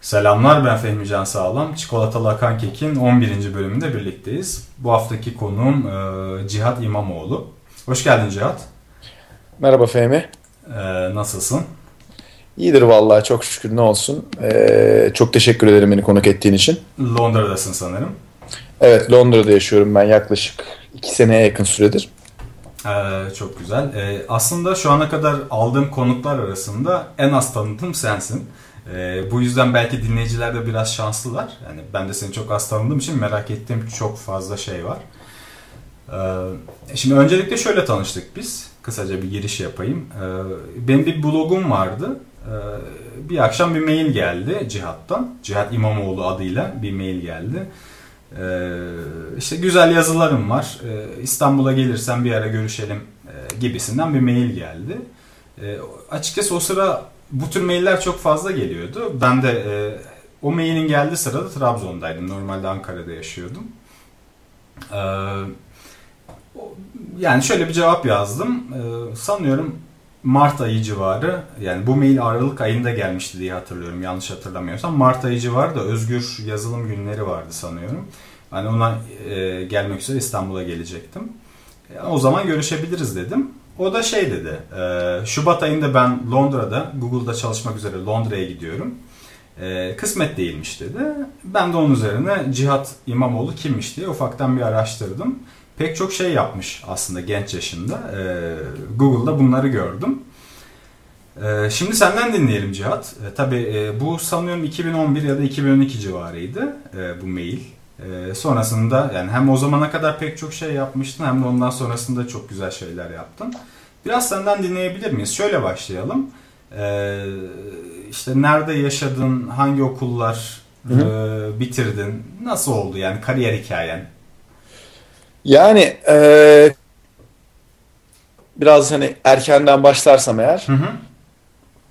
Selamlar ben Fehmi Can Sağlam. Çikolatalı Akan Kek'in 11. bölümünde birlikteyiz. Bu haftaki konuğum e, Cihat İmamoğlu. Hoş geldin Cihat. Merhaba Fehmi. E, nasılsın? İyidir vallahi çok şükür ne olsun. E, çok teşekkür ederim beni konuk ettiğin için. Londra'dasın sanırım. Evet Londra'da yaşıyorum ben yaklaşık 2 seneye yakın süredir. Ee, çok güzel. Ee, aslında şu ana kadar aldığım konuklar arasında en az tanıdığım sensin. Ee, bu yüzden belki dinleyiciler de biraz şanslılar. Yani ben de seni çok az tanıdığım için merak ettiğim çok fazla şey var. Ee, şimdi öncelikle şöyle tanıştık biz. Kısaca bir giriş yapayım. Ee, benim bir blogum vardı. Ee, bir akşam bir mail geldi Cihat'tan. Cihat İmamoğlu adıyla bir mail geldi. Ee, işte güzel yazılarım var. Ee, İstanbul'a gelirsen bir ara görüşelim e, gibisinden bir mail geldi. Ee, açıkçası o sıra bu tür mailler çok fazla geliyordu. Ben de e, o mailin geldiği sırada Trabzon'daydım. Normalde Ankara'da yaşıyordum. Ee, yani şöyle bir cevap yazdım. Ee, sanıyorum Mart ayı civarı yani bu mail Aralık ayında gelmişti diye hatırlıyorum yanlış hatırlamıyorsam. Mart ayı civarı da özgür yazılım günleri vardı sanıyorum. Hani ona e, gelmek üzere İstanbul'a gelecektim. E, o zaman görüşebiliriz dedim. O da şey dedi. E, Şubat ayında ben Londra'da Google'da çalışmak üzere Londra'ya gidiyorum. E, kısmet değilmiş dedi. Ben de onun üzerine Cihat İmamoğlu kimmiş diye ufaktan bir araştırdım pek çok şey yapmış aslında genç yaşında. E, Google'da bunları gördüm. E, şimdi senden dinleyelim Cihat. E, tabii e, bu sanıyorum 2011 ya da 2012 civarıydı bu mail. E, sonrasında yani hem o zamana kadar pek çok şey yapmıştın hem de ondan sonrasında çok güzel şeyler yaptın. Biraz senden dinleyebilir miyiz? Şöyle başlayalım. E, işte nerede yaşadın, hangi okullar e, bitirdin, nasıl oldu yani kariyer hikayen? Yani e, biraz hani erkenden başlarsam eğer. Hı hı.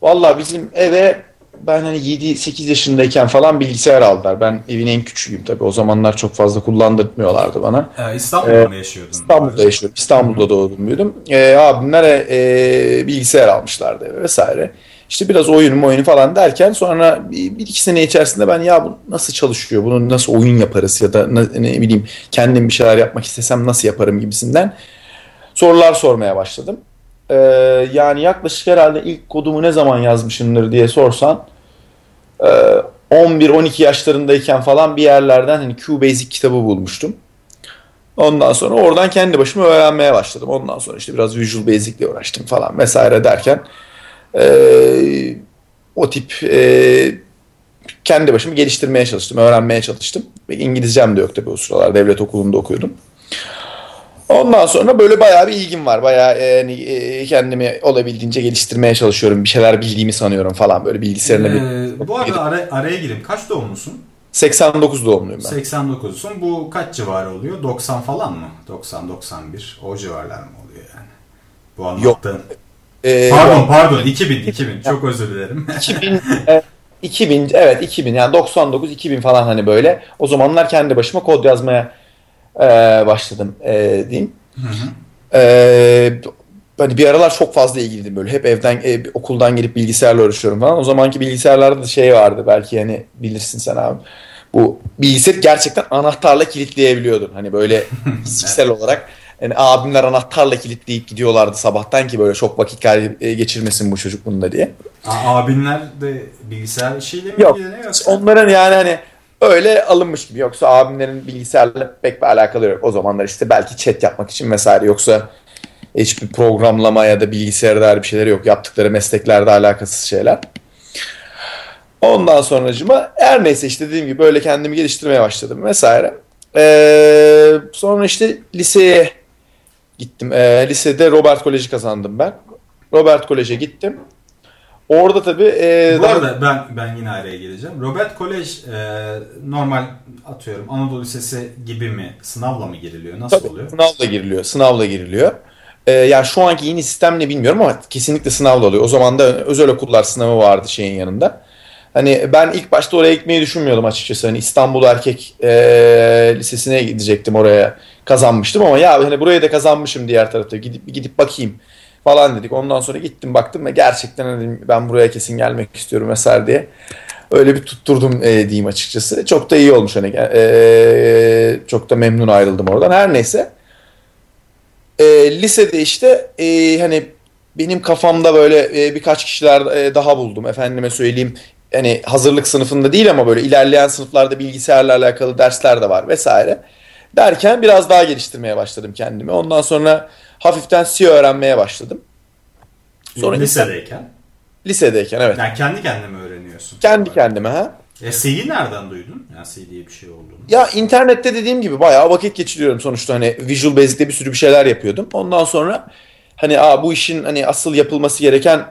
Valla bizim eve ben hani 7-8 yaşındayken falan bilgisayar aldılar. Ben evin en küçüğüyüm tabii. O zamanlar çok fazla kullandırmıyorlardı bana. Ee, İstanbul'da ee, mı yaşıyordun? İstanbul'da yaşıyorum. İstanbul'da doğdum büyüdüm. Ee, abimler e, bilgisayar almışlardı eve vesaire. İşte biraz oyun oyunu falan derken sonra bir, bir iki sene içerisinde ben ya bu nasıl çalışıyor, bunu nasıl oyun yaparız ya da ne, ne bileyim kendim bir şeyler yapmak istesem nasıl yaparım gibisinden sorular sormaya başladım. Ee, yani yaklaşık herhalde ilk kodumu ne zaman yazmışımdır diye sorsan e, 11-12 yaşlarındayken falan bir yerlerden hani QBasic kitabı bulmuştum. Ondan sonra oradan kendi başıma öğrenmeye başladım. Ondan sonra işte biraz Visual Basic ile uğraştım falan vesaire derken e, o tip e, kendi başımı geliştirmeye çalıştım, öğrenmeye çalıştım. İngilizcem de yok tabii o sıralar. Devlet okulunda okuyordum. Ondan sonra böyle bayağı bir ilgim var. Bayağı e, yani, e, kendimi olabildiğince geliştirmeye çalışıyorum. Bir şeyler bildiğimi sanıyorum falan böyle bilgisayarına ee, bir... Bu arada ara, araya gireyim. Kaç doğumlusun? 89 doğumluyum ben. 89'sun. Bu kaç civarı oluyor? 90 falan mı? 90-91 o civarlar mı oluyor yani? Bu anlattığın... Yok. Ee, pardon pardon 2000 2000 çok özür dilerim. 2000 2000 evet 2000 yani 99 2000 falan hani böyle. O zamanlar kendi başıma kod yazmaya e, başladım e, diyeyim. Hı hı. E, hani bir aralar çok fazla ilgiliydim böyle. Hep evden e, okuldan gelip bilgisayarla uğraşıyorum falan. O zamanki bilgisayarlarda da şey vardı belki hani bilirsin sen abi. Bu bilgisayar gerçekten anahtarla kilitleyebiliyordun. Hani böyle fiziksel olarak yani abimler anahtarla kilitleyip gidiyorlardı sabahtan ki böyle çok vakit e, geçirmesin bu çocuk bunda diye. abinler de bilgisayar işiyle mi Yok. Onların yani hani öyle alınmış gibi. Yoksa abimlerin bilgisayarla pek bir alakalı yok. O zamanlar işte belki chat yapmak için vesaire. Yoksa hiçbir programlama ya da bilgisayara dair bir şeyler yok. Yaptıkları mesleklerde alakasız şeyler. Ondan sonracıma her neyse işte dediğim gibi böyle kendimi geliştirmeye başladım vesaire. Ee, sonra işte liseye gittim. E, lisede Robert Kolej'i kazandım ben. Robert Kolej'e gittim. Orada tabii... E, Bu daha... arada ben ben yine araya geleceğim. Robert Kolej e, normal atıyorum Anadolu Lisesi gibi mi? Sınavla mı giriliyor? Nasıl tabii, oluyor? Sınavla giriliyor. Sınavla giriliyor. E, yani şu anki yeni sistem ne bilmiyorum ama kesinlikle sınavla oluyor. O zaman da özel okullar sınavı vardı şeyin yanında. Hani ben ilk başta oraya gitmeyi düşünmüyordum açıkçası. Hani İstanbul Erkek e, Lisesi'ne gidecektim oraya kazanmıştım ama ya hani burayı da kazanmışım diğer tarafta gidip gidip bakayım falan dedik. Ondan sonra gittim baktım ve gerçekten hani ben buraya kesin gelmek istiyorum vesaire diye. Öyle bir tutturdum e, diyeyim açıkçası. Çok da iyi olmuş hani e, çok da memnun ayrıldım oradan. Her neyse. E, lisede işte e, hani benim kafamda böyle e, birkaç kişiler e, daha buldum. Efendime söyleyeyim hani hazırlık sınıfında değil ama böyle ilerleyen sınıflarda bilgisayarla alakalı dersler de var vesaire. Derken biraz daha geliştirmeye başladım kendimi. Ondan sonra hafiften C öğrenmeye başladım. Sonra lisedeyken? Lisedeyken evet. Yani kendi kendine mi öğreniyorsun? Kendi kendime ha. E C'yi nereden duydun? Yani C diye bir şey olduğunu. Ya internette dediğim gibi bayağı vakit geçiriyorum sonuçta hani Visual Basic'te bir sürü bir şeyler yapıyordum. Ondan sonra hani aa bu işin hani asıl yapılması gereken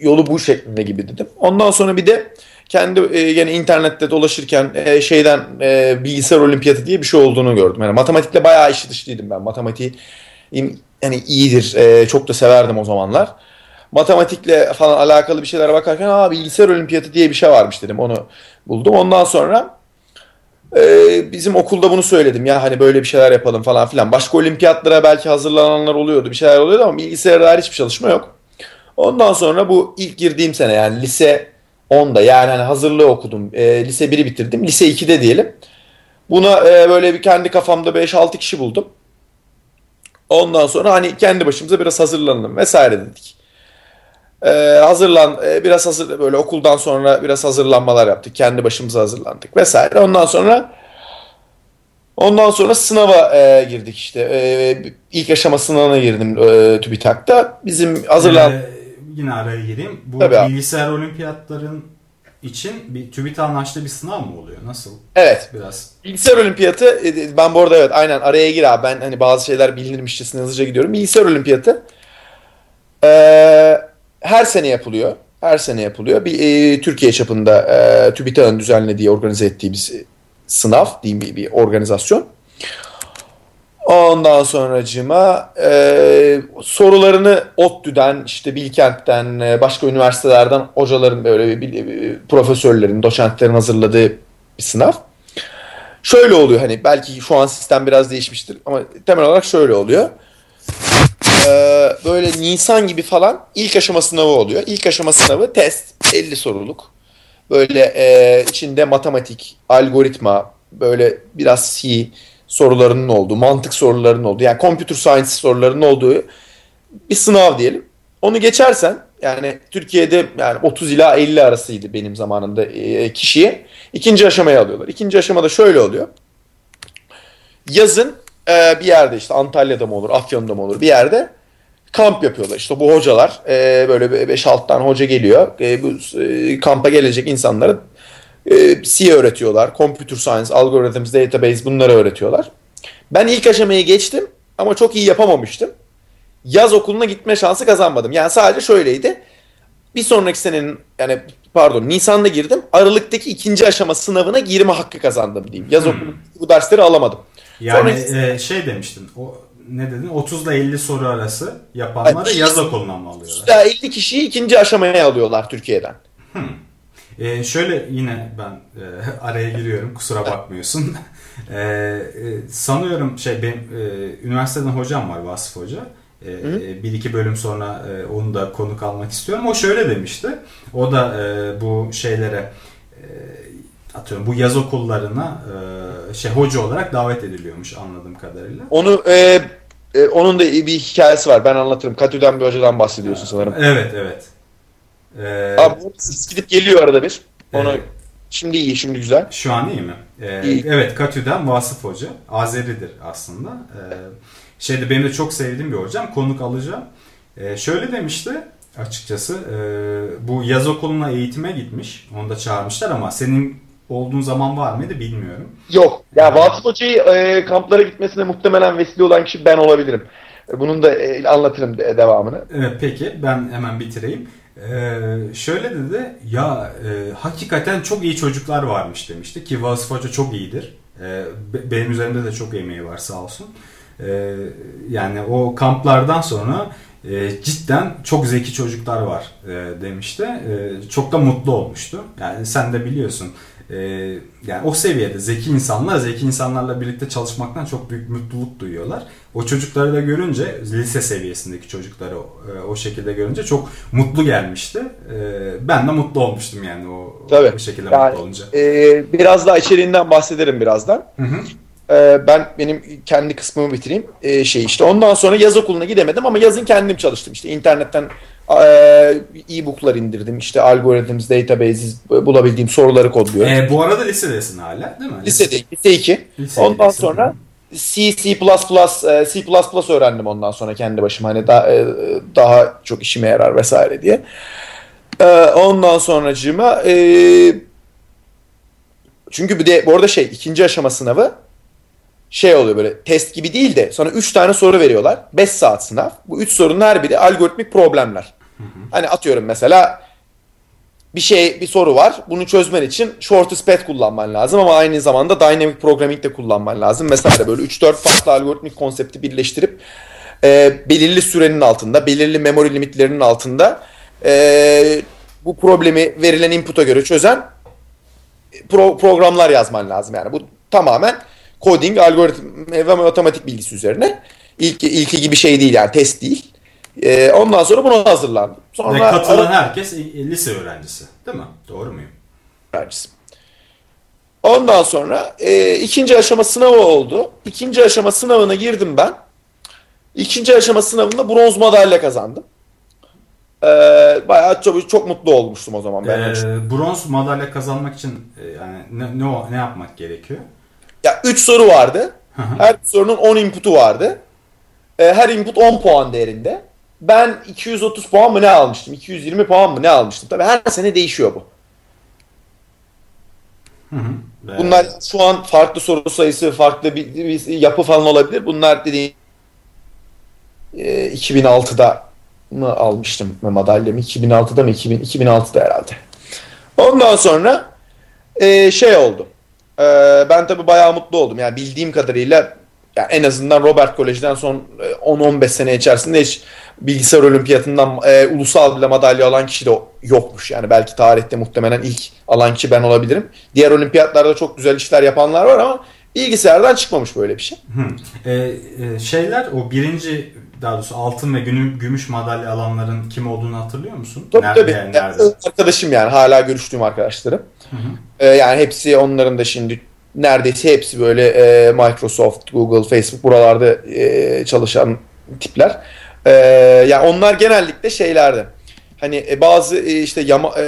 yolu bu şeklinde gibi dedim. Ondan sonra bir de kendi e, yine internette dolaşırken e, şeyden e, bilgisayar olimpiyatı diye bir şey olduğunu gördüm. Yani matematikle bayağı işi dışlıydım ben. Matematiği yani iyidir. E, çok da severdim o zamanlar. Matematikle falan alakalı bir şeylere bakarken aa bilgisayar olimpiyatı diye bir şey varmış dedim. Onu buldum. Ondan sonra e, bizim okulda bunu söyledim. Ya hani böyle bir şeyler yapalım falan filan. Başka olimpiyatlara belki hazırlananlar oluyordu. Bir şeyler oluyordu ama bilgisayarda dair hiçbir çalışma yok. Ondan sonra bu ilk girdiğim sene yani lise 10'da yani hani hazırlığı okudum. E, lise 1'i bitirdim. Lise 2'de diyelim. Buna e, böyle bir kendi kafamda 5-6 kişi buldum. Ondan sonra hani kendi başımıza biraz hazırlanalım vesaire dedik. Ee, hazırlan e, biraz hazır böyle okuldan sonra biraz hazırlanmalar yaptık. Kendi başımıza hazırlandık vesaire. Ondan sonra ondan sonra sınava e, girdik işte. E, ilk aşama sınavına girdim e, TÜBİTAK'ta. Bizim hazırlan ee, yine araya gireyim. Bu Tabii bilgisayar abi. olimpiyatların için bir TÜBİTAK'ın açtığı bir sınav mı oluyor? Nasıl? Evet. Biraz. Bilgisayar olimpiyatı e, ben bu arada evet aynen araya gir abi. Ben hani bazı şeyler bilinirmişçesine hızlıca gidiyorum. Bilgisayar olimpiyatı eee her sene yapılıyor. Her sene yapılıyor. Bir e, Türkiye çapında e, TÜBİTAK'ın düzenlediği, organize ettiği bir sınav diyeyim bir, bir organizasyon. Ondan sonracıma e, sorularını ODTÜ'den, işte Bilkent'ten, e, başka üniversitelerden hocaların böyle bir, bir, bir, profesörlerin, doçentlerin hazırladığı bir sınav. Şöyle oluyor hani belki şu an sistem biraz değişmiştir ama temel olarak şöyle oluyor e, böyle Nisan gibi falan ilk aşama sınavı oluyor. İlk aşama sınavı test 50 soruluk. Böyle e, içinde matematik, algoritma, böyle biraz C sorularının olduğu, mantık sorularının olduğu yani computer science sorularının olduğu bir sınav diyelim. Onu geçersen yani Türkiye'de yani 30 ila 50 arasıydı benim zamanımda e, kişiye ikinci aşamaya alıyorlar. İkinci aşamada şöyle oluyor. Yazın e, bir yerde işte Antalya'da mı olur, Afyon'da mı olur bir yerde kamp yapıyorlar. İşte bu hocalar e, böyle 5-6 tane hoca geliyor. Bu kampa gelecek insanlara e, C öğretiyorlar. Computer Science, Algorithms, Database bunları öğretiyorlar. Ben ilk aşamayı geçtim ama çok iyi yapamamıştım. Yaz okuluna gitme şansı kazanmadım. Yani sadece şöyleydi. Bir sonraki senenin yani pardon Nisan'da girdim. Aralıktaki ikinci aşama sınavına girme hakkı kazandım diyeyim. Yaz hmm. okulu bu dersleri alamadım. Yani Sonra, e, şey demiştin. O ne dedin? 30 ile 50 soru arası yapanları yani, yaz okulundan mı alıyorlar? Ya 50 kişiyi ikinci aşamaya alıyorlar Türkiye'den. Hmm. Ee, şöyle yine ben e, araya giriyorum kusura bakmıyorsun. e, e, sanıyorum şey benim e, üniversiteden hocam var Vasıf Hoca. E, e, bir iki bölüm sonra e, onu da konuk almak istiyorum. O şöyle demişti. O da e, bu şeylere e, atıyorum bu yaz okullarına e, şey hoca olarak davet ediliyormuş anladığım kadarıyla. Onu e, e, onun da bir hikayesi var. Ben anlatırım. Katü'den bir hocadan bahsediyorsun sanırım. Evet, evet. Ee, Abi gidip geliyor arada bir. Onu evet. şimdi iyi, şimdi güzel. Şu an iyi mi? Ee, iyi. Evet, Katü'den Vasıf Hoca. Azeridir aslında. Ee, şeyde benim de çok sevdiğim bir hocam. Konuk alacağım. Ee, şöyle demişti açıkçası. E, bu yaz okuluna eğitime gitmiş. Onu da çağırmışlar ama senin olduğun zaman var mıydı bilmiyorum. Yok. Ya yani, Vasıf Hoca'yı e, kamplara gitmesine muhtemelen vesile olan kişi ben olabilirim. E, bunun da e, anlatırım de, devamını. Evet peki ben hemen bitireyim. Ee, şöyle dedi ya e, hakikaten çok iyi çocuklar varmış demişti ki Vasıf Hoca çok iyidir. E, benim üzerimde de çok emeği var sağ olsun. E, yani o kamplardan sonra e, cidden çok zeki çocuklar var e, demişti. E, çok da mutlu olmuştu. Yani sen de biliyorsun e, yani o seviyede zeki insanlar zeki insanlarla birlikte çalışmaktan çok büyük mutluluk duyuyorlar. O çocukları da görünce lise seviyesindeki çocukları e, o şekilde görünce çok mutlu gelmişti. E, ben de mutlu olmuştum yani o, Tabii. o şekilde Yani, mutlu olunca. e, biraz daha içeriğinden bahsederim birazdan. Hı hı. E, ben benim kendi kısmımı bitireyim. E, şey işte ondan sonra yaz okuluna gidemedim ama yazın kendim çalıştım. İşte internetten e, e-booklar indirdim. İşte algorithms, databases bulabildiğim soruları kodluyorum. E, bu arada lisedesin hala değil mi? Lisedeyim. Lise 2. Lise- Ondan lise. sonra C, C++, e, C++ öğrendim ondan sonra kendi başıma. Hani daha, e, daha çok işime yarar vesaire diye. Ondan sonracığıma e, çünkü bir de bu arada şey ikinci aşama sınavı şey oluyor böyle test gibi değil de sana 3 tane soru veriyorlar. 5 saat sınav. Bu 3 sorunun her biri algoritmik problemler. Hani atıyorum mesela bir şey bir soru var. Bunu çözmen için shortest path kullanman lazım ama aynı zamanda dynamic programming de kullanman lazım. Mesela böyle 3-4 farklı algoritmik konsepti birleştirip e, belirli sürenin altında, belirli memory limitlerinin altında e, bu problemi verilen input'a göre çözen pro- programlar yazman lazım. Yani bu tamamen coding, algoritm ve matematik bilgisi üzerine. İlk, ilki gibi şey değil yani test değil. E, ondan sonra buna hazırlandım. Ve Sonra katılan herkes lise öğrencisi değil mi? Doğru muyum? öğrencisi. Ondan sonra e, ikinci aşama sınavı oldu. İkinci aşama sınavına girdim ben. İkinci aşama sınavında bronz madalya kazandım. E, bayağı çok, çok mutlu olmuştum o zaman ben. Ee, bronz madalya kazanmak için e, yani ne, ne, ne yapmak gerekiyor? Ya 3 soru vardı. Her sorunun 10 input'u vardı. E, her input 10 puan değerinde. Ben 230 puan mı ne almıştım? 220 puan mı ne almıştım? Tabii her sene değişiyor bu. Bunlar şu an farklı soru sayısı, farklı bir, bir yapı falan olabilir. Bunlar dediğim e, 2006'da mı almıştım madalyamı? 2006'da mı? 2000, 2006'da herhalde. Ondan sonra e, şey oldu. E, ben tabii bayağı mutlu oldum. Yani bildiğim kadarıyla yani en azından Robert Kolej'den son e, 10-15 sene içerisinde hiç bilgisayar olimpiyatından e, ulusal bile madalya alan kişi de yokmuş. Yani belki tarihte muhtemelen ilk alan kişi ben olabilirim. Diğer olimpiyatlarda çok güzel işler yapanlar var ama bilgisayardan çıkmamış böyle bir şey. Hı. Ee, e, şeyler o birinci daha doğrusu altın ve günü, gümüş madalya alanların kim olduğunu hatırlıyor musun? Tabii Nerede, tabii. yani nerede? Arkadaşım yani hala görüştüğüm arkadaşlarım. Hı hı. Ee, yani hepsi onların da şimdi neredeyse hepsi böyle e, Microsoft, Google, Facebook buralarda e, çalışan tipler. E, yani onlar genellikle şeylerde. Hani e, bazı e, işte Yama, e,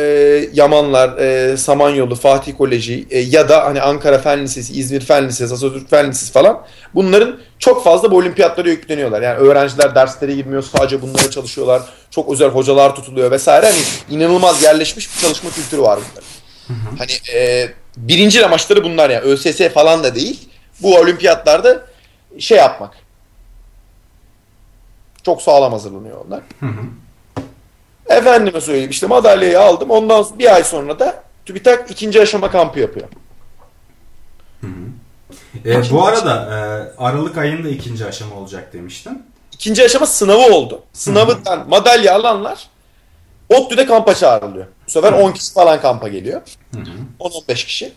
Yamanlar, e, Samanyolu, Fatih Koleji e, ya da hani Ankara Fen Lisesi, İzmir Fen Lisesi, Atatürk Fen Lisesi falan bunların çok fazla bu olimpiyatlara yükleniyorlar. Yani öğrenciler derslere girmiyor sadece bunlara çalışıyorlar. Çok özel hocalar tutuluyor vesaire. Hani inanılmaz yerleşmiş bir çalışma kültürü var bunların. Hani e, birinci amaçları bunlar yani ÖSS falan da değil. Bu olimpiyatlarda şey yapmak. Çok sağlam hazırlanıyor onlar. Hı hı. Efendime söyleyeyim işte madalyayı aldım. Ondan sonra- bir ay sonra da TÜBİTAK ikinci aşama kampı yapıyor. Ee, bu arada e, Aralık ayında ikinci aşama olacak demiştin. İkinci aşama sınavı oldu. Sınavından madalya alanlar ODTÜ'de kampa çağrılıyor. Bu sefer 10 kişi falan kampa geliyor. Hı hı. 10-15 kişi.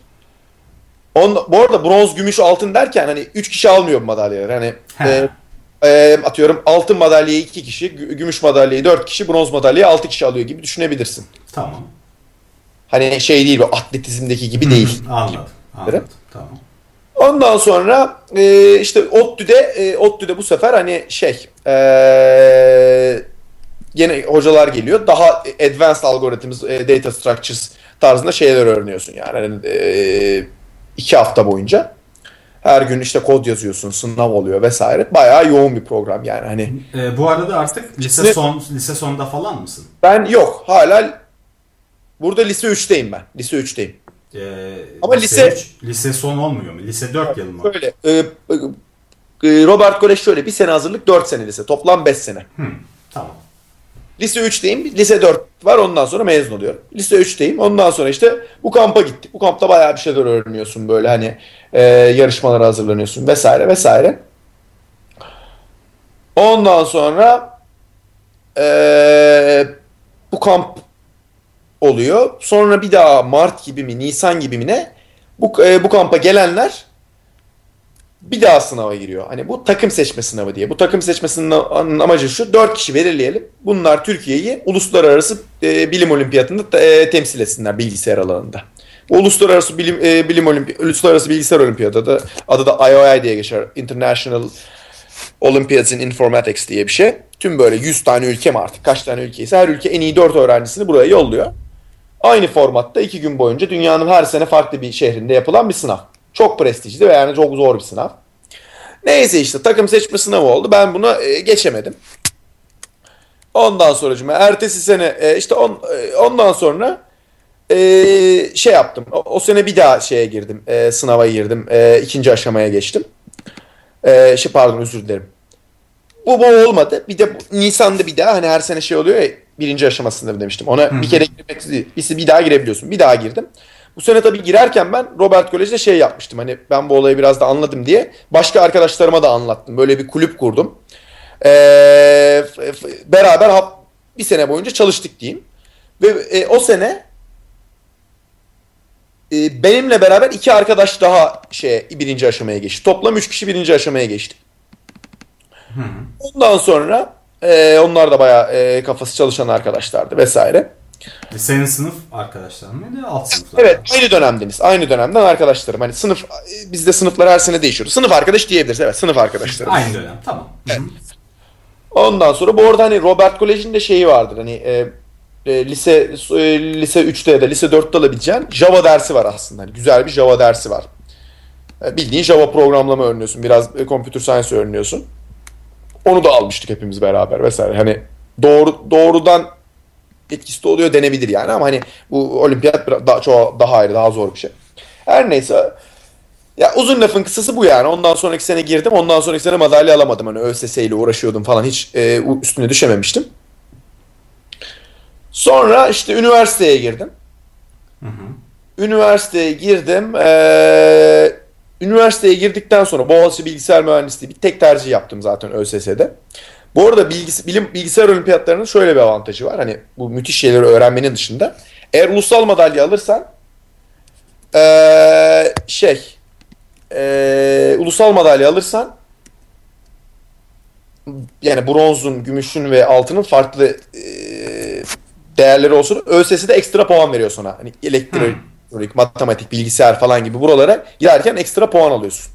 On, bu arada bronz, gümüş, altın derken hani 3 kişi almıyor bu madalyaları. Hani He. e, e, atıyorum altın madalyayı 2 kişi, gü- gümüş madalyayı 4 kişi, bronz madalyayı 6 kişi alıyor gibi düşünebilirsin. Tamam. Hani şey değil bu atletizmdeki gibi değil. Anladım. Anladım. Tamam. Ondan sonra e, işte ODTÜ'de e, ODTÜ'de bu sefer hani şey e, yine hocalar geliyor. Daha advanced algorithms, e, data structures tarzında şeyler öğreniyorsun yani. Hani, e, iki hafta boyunca. Her gün işte kod yazıyorsun, sınav oluyor vesaire. Bayağı yoğun bir program yani. Hani Ee, bu arada artık lise Şimdi- son lise sonda falan mısın? ben yok hala burada lise 3'teyim ben. Lise 3'teyim. Ee, Ama lise- üç- lise son olmuyor mu? Lise 4 yıl mı? Böyle e, e, e, Robert Kolej şöyle bir sene hazırlık 4 sene lise. Toplam 5 sene. Hı, tamam. Lise 3'teyim. Lise 4 var. Ondan sonra mezun oluyorum. Lise 3'teyim. Ondan sonra işte bu kampa gittik. Bu kampta bayağı bir şeyler öğreniyorsun böyle hani e, yarışmalara hazırlanıyorsun vesaire vesaire. Ondan sonra e, bu kamp oluyor. Sonra bir daha Mart gibi mi Nisan gibi mi ne bu, e, bu kampa gelenler bir daha sınava giriyor. Hani bu takım seçme sınavı diye. Bu takım seçmesinin amacı şu. Dört kişi belirleyelim. Bunlar Türkiye'yi uluslararası e, bilim olimpiyatında e, temsil etsinler bilgisayar alanında. Bu uluslararası bilim e, bilim olimpi uluslararası bilgisayar olimpiyatı da adı da IOI diye geçer. International Olympiads in Informatics diye bir şey. Tüm böyle 100 tane ülke mi artık kaç tane ülke ise her ülke en iyi 4 öğrencisini buraya yolluyor. Aynı formatta 2 gün boyunca dünyanın her sene farklı bir şehrinde yapılan bir sınav. Çok prestijli ve yani çok zor bir sınav. Neyse işte takım seçme sınavı oldu. Ben buna e, geçemedim. Ondan sonra ertesi sene e, işte on, e, ondan sonra e, şey yaptım. O, o sene bir daha şeye girdim. E, sınava girdim. E, ikinci aşamaya geçtim. E, şey pardon özür dilerim. Bu bu olmadı. Bir de bu, Nisan'da bir daha hani her sene şey oluyor ya birinci aşamasında demiştim. Ona Hı-hı. bir kere girmek bir daha girebiliyorsun. Bir daha girdim. Bu sene tabii girerken ben Robert Kolej'de şey yapmıştım. Hani ben bu olayı biraz da anladım diye. Başka arkadaşlarıma da anlattım. Böyle bir kulüp kurdum. Ee, beraber bir sene boyunca çalıştık diyeyim. Ve e, o sene e, benimle beraber iki arkadaş daha şey birinci aşamaya geçti. Toplam üç kişi birinci aşamaya geçti. Hı. Ondan sonra e, onlar da bayağı e, kafası çalışan arkadaşlardı vesaire. E senin sınıf arkadaşların mıydı? Alt sınıflar. Evet aynı dönemdeniz. Aynı dönemden arkadaşlarım. Hani sınıf bizde sınıflar her sene değişiyor. Sınıf arkadaş diyebiliriz. Evet sınıf arkadaşları. Aynı dönem tamam. Evet. Ondan sonra bu arada hani Robert Kolej'in de şeyi vardır. Hani e, e, lise e, lise 3'te ya da lise 4'te alabileceğin Java dersi var aslında. Hani güzel bir Java dersi var. E, bildiğin Java programlama öğreniyorsun. Biraz e, computer science öğreniyorsun. Onu da almıştık hepimiz beraber vesaire. Hani doğru doğrudan etkisi de oluyor denebilir yani ama hani bu olimpiyat daha, çok daha ayrı daha zor bir şey. Her neyse ya uzun lafın kısası bu yani. Ondan sonraki sene girdim. Ondan sonraki sene madalya alamadım. Hani ÖSS ile uğraşıyordum falan. Hiç e, üstüne düşememiştim. Sonra işte üniversiteye girdim. Hı hı. Üniversiteye girdim. Ee, üniversiteye girdikten sonra Boğaziçi Bilgisayar Mühendisliği bir tek tercih yaptım zaten ÖSS'de. Bu arada bilgis bilim bilgisayar olimpiyatlarının şöyle bir avantajı var. Hani bu müthiş şeyleri öğrenmenin dışında. Eğer ulusal madalya alırsan ee, şey ee, ulusal madalya alırsan yani bronzun, gümüşün ve altının farklı e, değerleri olsun. ÖSS'de ekstra puan veriyor sana. Hani elektrik, hmm. matematik, bilgisayar falan gibi buralara giderken ekstra puan alıyorsun.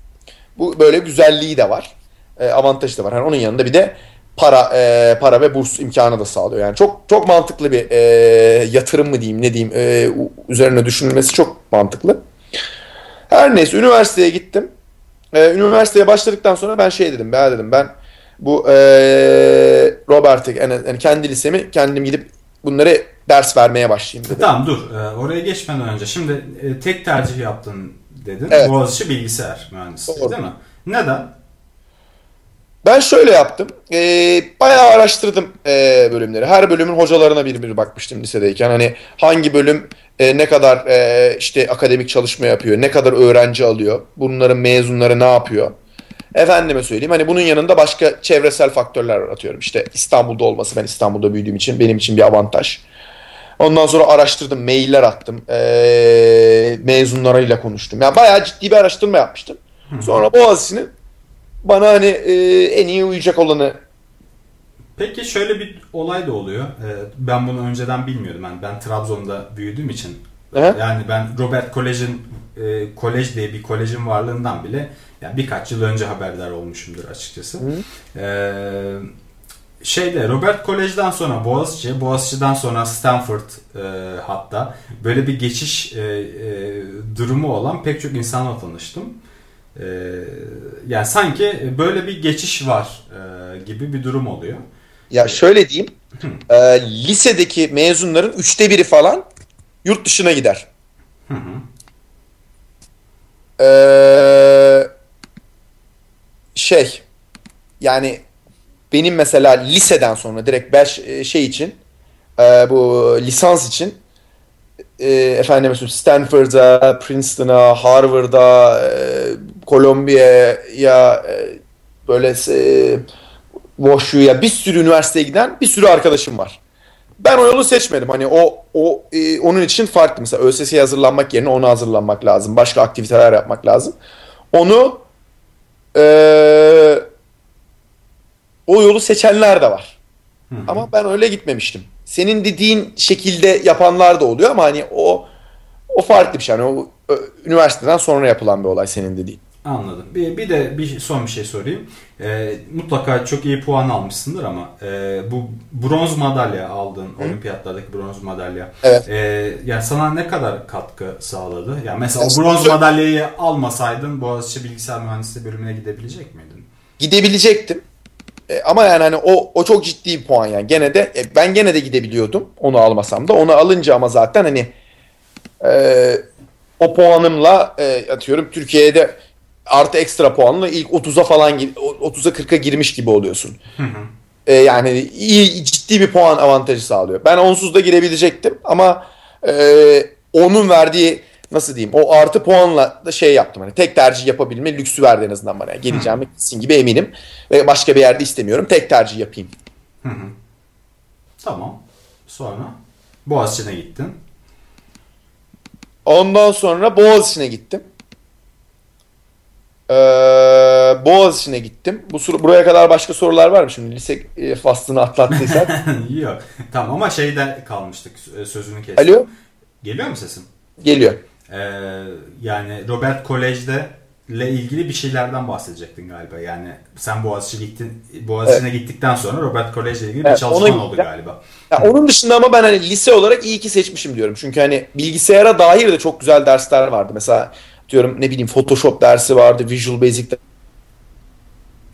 Bu böyle güzelliği de var. E, avantajı da var. Yani onun yanında bir de para e, para ve burs imkanı da sağlıyor. Yani çok çok mantıklı bir e, yatırım mı diyeyim ne diyeyim e, üzerine düşünülmesi çok mantıklı. Her neyse üniversiteye gittim. E, üniversiteye başladıktan sonra ben şey dedim ben dedim ben bu e, Robert'e yani, yani kendi lisemi kendim gidip bunları ders vermeye başlayayım dedim. Tamam dur e, oraya geçmeden önce şimdi e, tek tercih yaptın dedin. Evet. Boğaziçi bilgisayar mühendisliği Doğru. değil mi? Neden? Ben şöyle yaptım. E, bayağı araştırdım e, bölümleri. Her bölümün hocalarına bir bir bakmıştım lisedeyken. Hani hangi bölüm e, ne kadar e, işte akademik çalışma yapıyor, ne kadar öğrenci alıyor, bunların mezunları ne yapıyor. Efendime söyleyeyim hani bunun yanında başka çevresel faktörler atıyorum. İşte İstanbul'da olması ben İstanbul'da büyüdüğüm için benim için bir avantaj. Ondan sonra araştırdım, mailler attım. E, mezunlarıyla konuştum. Yani bayağı ciddi bir araştırma yapmıştım. Sonra Boğaziçi'nin bana hani e, en iyi uyacak olanı Peki şöyle bir olay da oluyor. Ee, ben bunu önceden bilmiyordum. Yani ben Trabzon'da büyüdüğüm için. He? Yani ben Robert Kolej'in e, kolej diye bir kolejin varlığından bile yani birkaç yıl önce haberdar olmuşumdur açıkçası. Ee, şeyde Robert Kolej'den sonra Boğaziçi, Boğaziçi'den sonra Stanford e, hatta böyle bir geçiş e, e, durumu olan pek çok insanla tanıştım. E, yani sanki böyle bir geçiş var e, gibi bir durum oluyor. Ya şöyle diyeyim, e, lisedeki mezunların üçte biri falan yurt dışına gider. Hı hı. Ee, şey yani benim mesela liseden sonra direkt beş e, şey için e, bu lisans için e, efendim Stanford'a, Princeton'a, Harvard'a, e, Columbia'ya e, böyle e, WashU'ya bir sürü üniversiteye giden bir sürü arkadaşım var. Ben o yolu seçmedim. Hani o o e, onun için farklı. Mesela ÖSS'ye hazırlanmak yerine ona hazırlanmak lazım. Başka aktiviteler yapmak lazım. Onu e, o yolu seçenler de var. Hı hı. Ama ben öyle gitmemiştim. Senin dediğin şekilde yapanlar da oluyor ama hani o o farklı bir şey. Yani o üniversiteden sonra yapılan bir olay senin dediğin. Anladım. Bir, bir de bir son bir şey sorayım. E, mutlaka çok iyi puan almışsındır ama e, bu bronz madalya aldın, Hı? olimpiyatlardaki bronz madalya. Evet. E, yani sana ne kadar katkı sağladı? Yani mesela o bronz madalyayı almasaydın Boğaziçi Bilgisayar Mühendisliği bölümüne gidebilecek miydin? Gidebilecektim. E, ama yani hani o o çok ciddi bir puan yani. Gene de e, ben gene de gidebiliyordum. Onu almasam da. Onu alınca ama zaten hani e, o puanımla e, atıyorum Türkiye'de artı ekstra puanla ilk 30'a falan 30'a 40'a girmiş gibi oluyorsun. Hı hı. E, yani iyi ciddi bir puan avantajı sağlıyor. Ben onsuz da girebilecektim ama e, onun verdiği nasıl diyeyim o artı puanla da şey yaptım. Hani tek tercih yapabilme lüksü verdi en azından bana. Yani geleceğime kesin gibi eminim. Ve başka bir yerde istemiyorum. Tek tercih yapayım. Hı hı. Tamam. Sonra Boğaziçi'ne gittin. Ondan sonra Boğaziçi'ne gittim. Ee, Boğaziçi'ne gittim. Bu buraya kadar başka sorular var mı şimdi? Lise e, faslını atlattıysak. Yok. Tamam ama şeyde kalmıştık. Sözünü kestim. Alo. Geliyor mu sesim? Geliyor. Ee, yani Robert Kolej'de ile ilgili bir şeylerden bahsedecektin galiba. Yani sen Boğaziçi gittin, Boğaziçi'ne evet. gittikten sonra Robert Kolej ile ilgili evet, bir çalışman oldu galiba. Ya onun dışında ama ben hani lise olarak iyi ki seçmişim diyorum. Çünkü hani bilgisayara dair de çok güzel dersler vardı. Mesela diyorum ne bileyim Photoshop dersi vardı, Visual Basic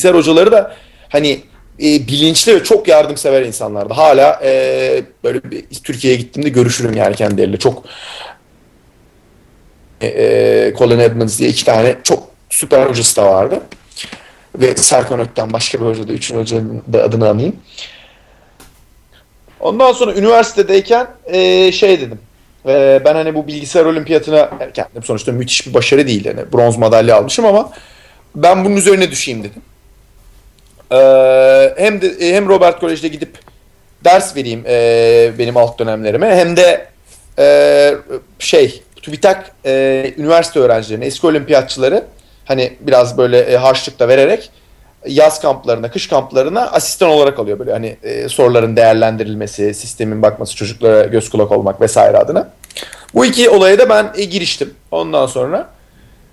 bilgisayar hocaları da hani e, bilinçli ve çok yardımsever insanlardı. Hala e, böyle bir Türkiye'ye gittiğimde görüşürüm yani kendileriyle. Çok e, e, Colin Edmonds diye iki tane çok süper hocası da vardı. Ve Serkan Ökten başka bir hoca da, üçüncü hocanın da adını anayım. Ondan sonra üniversitedeyken e, şey dedim. E, ben hani bu bilgisayar olimpiyatına kendim sonuçta müthiş bir başarı değil. Yani bronz madalya almışım ama ben bunun üzerine düşeyim dedim. E, hem de e, hem Robert Kolej'de gidip ders vereyim e, benim alt dönemlerime hem de e, şey TÜBİTAK e, üniversite öğrencilerine, eski olimpiyatçıları hani biraz böyle e, harçlık da vererek yaz kamplarına, kış kamplarına asistan olarak alıyor böyle hani e, soruların değerlendirilmesi, sistemin bakması, çocuklara göz kulak olmak vesaire adına. Bu iki olaya da ben e, giriştim. Ondan sonra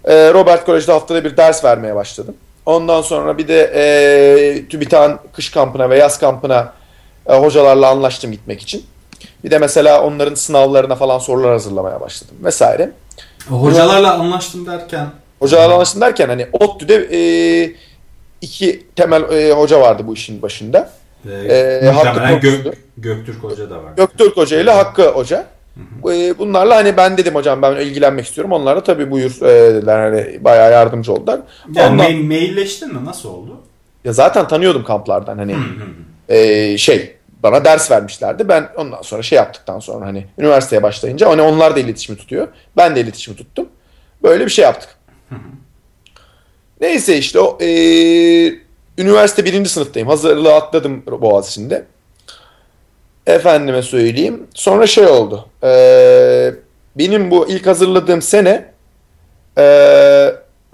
e, Robert Kolej'de haftada bir ders vermeye başladım. Ondan sonra bir de e, TÜBİTAK'ın kış kampına ve yaz kampına e, hocalarla anlaştım gitmek için. Bir de mesela onların sınavlarına falan sorular hazırlamaya başladım vesaire. Hocalarla anlaştım derken? Hocalarla anlaştım derken hani ODTÜ'de e, iki temel e, hoca vardı bu işin başında. Ee, e, Hakkı Gök, Göktürk Hoca da var. Göktürk Hoca ile Hakkı Hoca. Hı hı. E, bunlarla hani ben dedim hocam ben ilgilenmek istiyorum. Onlar da tabii buyur e, dediler. Hani bayağı yardımcı oldular. Yani Ondan... mail, mailleştin mi? Nasıl oldu? Ya zaten tanıyordum kamplardan hani hı. E, şey bana ders vermişlerdi. Ben ondan sonra şey yaptıktan sonra hani üniversiteye başlayınca hani onlar da iletişimi tutuyor. Ben de iletişimi tuttum. Böyle bir şey yaptık. Neyse işte o e, üniversite birinci sınıftayım. Hazırlığı atladım Boğaziçi'nde. Efendime söyleyeyim. Sonra şey oldu. E, benim bu ilk hazırladığım sene e,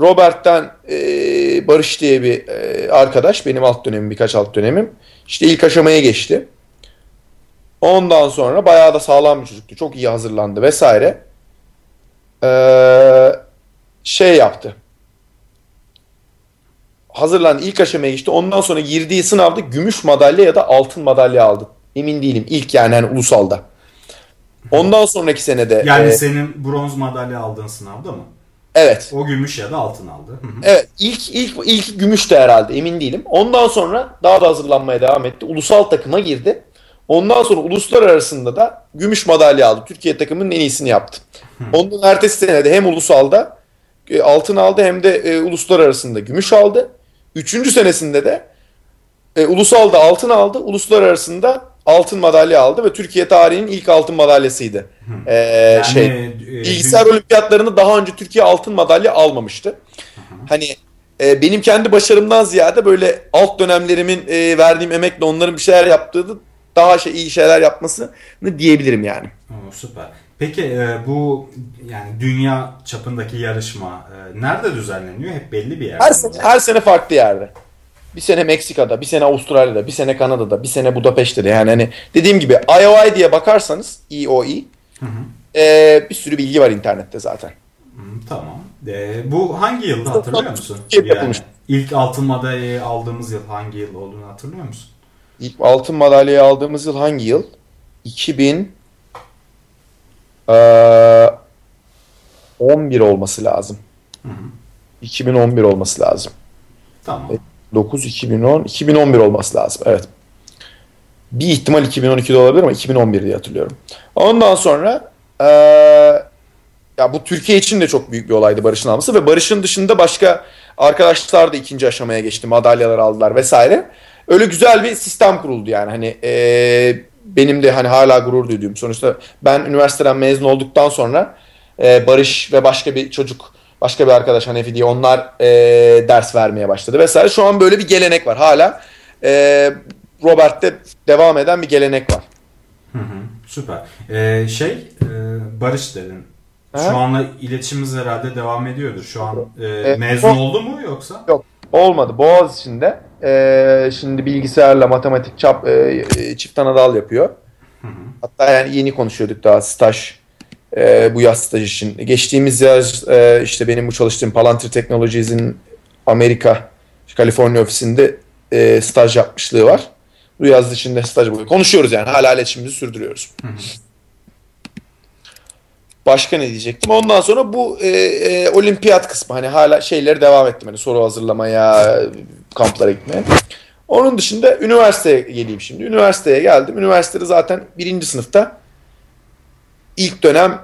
Robert'ten e, Barış diye bir e, arkadaş. Benim alt dönemim birkaç alt dönemim. İşte ilk aşamaya geçti. Ondan sonra bayağı da sağlam bir çocuktu. Çok iyi hazırlandı vesaire. Ee, şey yaptı. Hazırlandı ilk aşamaya geçti. Ondan sonra girdiği sınavda gümüş madalya ya da altın madalya aldı. Emin değilim. İlk yani hani ulusalda. Ondan sonraki senede. Yani e, senin bronz madalya aldığın sınavda mı? Evet. O gümüş ya da altın aldı. evet. ilk ilk ilk gümüş de herhalde emin değilim. Ondan sonra daha da hazırlanmaya devam etti. Ulusal takıma girdi. Ondan sonra uluslararasında da gümüş madalya aldı. Türkiye takımının en iyisini yaptı. Onun ertesi sene de hem ulusalda e, altın aldı hem de e, uluslararasında gümüş aldı. Üçüncü senesinde de e, ulusalda altın aldı. Uluslararasında altın madalya aldı ve Türkiye tarihinin ilk altın madalyasıydı. Ee, yani, şey e, bilgisayar olimpiyatlarında daha önce Türkiye altın madalya almamıştı. Hani e, benim kendi başarımdan ziyade böyle alt dönemlerimin e, verdiğim emekle onların bir şeyler yaptığı daha şey iyi şeyler yapmasını diyebilirim yani. Oo, süper. Peki e, bu yani dünya çapındaki yarışma e, nerede düzenleniyor? Hep belli bir yerde. Her sene, her sene farklı yerde. Bir sene Meksika'da, bir sene Avustralya'da, bir sene Kanada'da, bir sene Budapeşte'de. Yani hani dediğim gibi IOI diye bakarsanız EOE Hı hı. e, bir sürü bilgi var internette zaten. Hı, tamam. E, bu hangi yılda hatırlıyor musun? Türkiye'de yapılmış. ilk altın madalyayı aldığımız yıl hangi yıl olduğunu hatırlıyor musun? İlk altın madalyayı aldığımız yıl hangi yıl? 2000 eee, 11 olması lazım. Hı hı. 2011 olması lazım. Tamam. 9 2010 2011 olması lazım. Evet. Bir ihtimal 2012'de olabilir ama 2011 diye hatırlıyorum. Ondan sonra eee, ya bu Türkiye için de çok büyük bir olaydı Barış'ın alması ve Barış'ın dışında başka arkadaşlar da ikinci aşamaya geçti. Madalyalar aldılar vesaire. Öyle güzel bir sistem kuruldu yani. Hani eee, benim de hani hala gurur duyduğum sonuçta ben üniversiteden mezun olduktan sonra eee, Barış ve başka bir çocuk başka bir arkadaş Hanefi diye onlar eee, ders vermeye başladı vesaire. Şu an böyle bir gelenek var. Hala eee Robert'te devam eden bir gelenek var. Hı hı. Süper. E, şey e, Barış dedin. Şu Ha? anla iletişimimiz herhalde devam ediyordur. Şu an e, E, mezun o- oldu mu yoksa? Yok olmadı. Boğaz içinde eee, şimdi bilgisayarla matematik çap eee, çift anadal yapıyor. Hı hı. Hatta yani yeni konuşuyorduk daha staj eee, bu yaz staj için. Geçtiğimiz yaz eee, işte benim bu çalıştığım Palantir Technologies'in Amerika Kaliforniya ofisinde eee, staj yapmışlığı var. Bu yaz içinde staj buluyor. Konuşuyoruz yani hala iletişimimizi sürdürüyoruz. Hı hı. Başka ne diyecektim? Ondan sonra bu e, e, olimpiyat kısmı hani hala şeyleri devam ettim. Hani soru hazırlamaya, kamplara gitmeye. Onun dışında üniversiteye geleyim şimdi. Üniversiteye geldim. Üniversitede zaten birinci sınıfta ilk dönem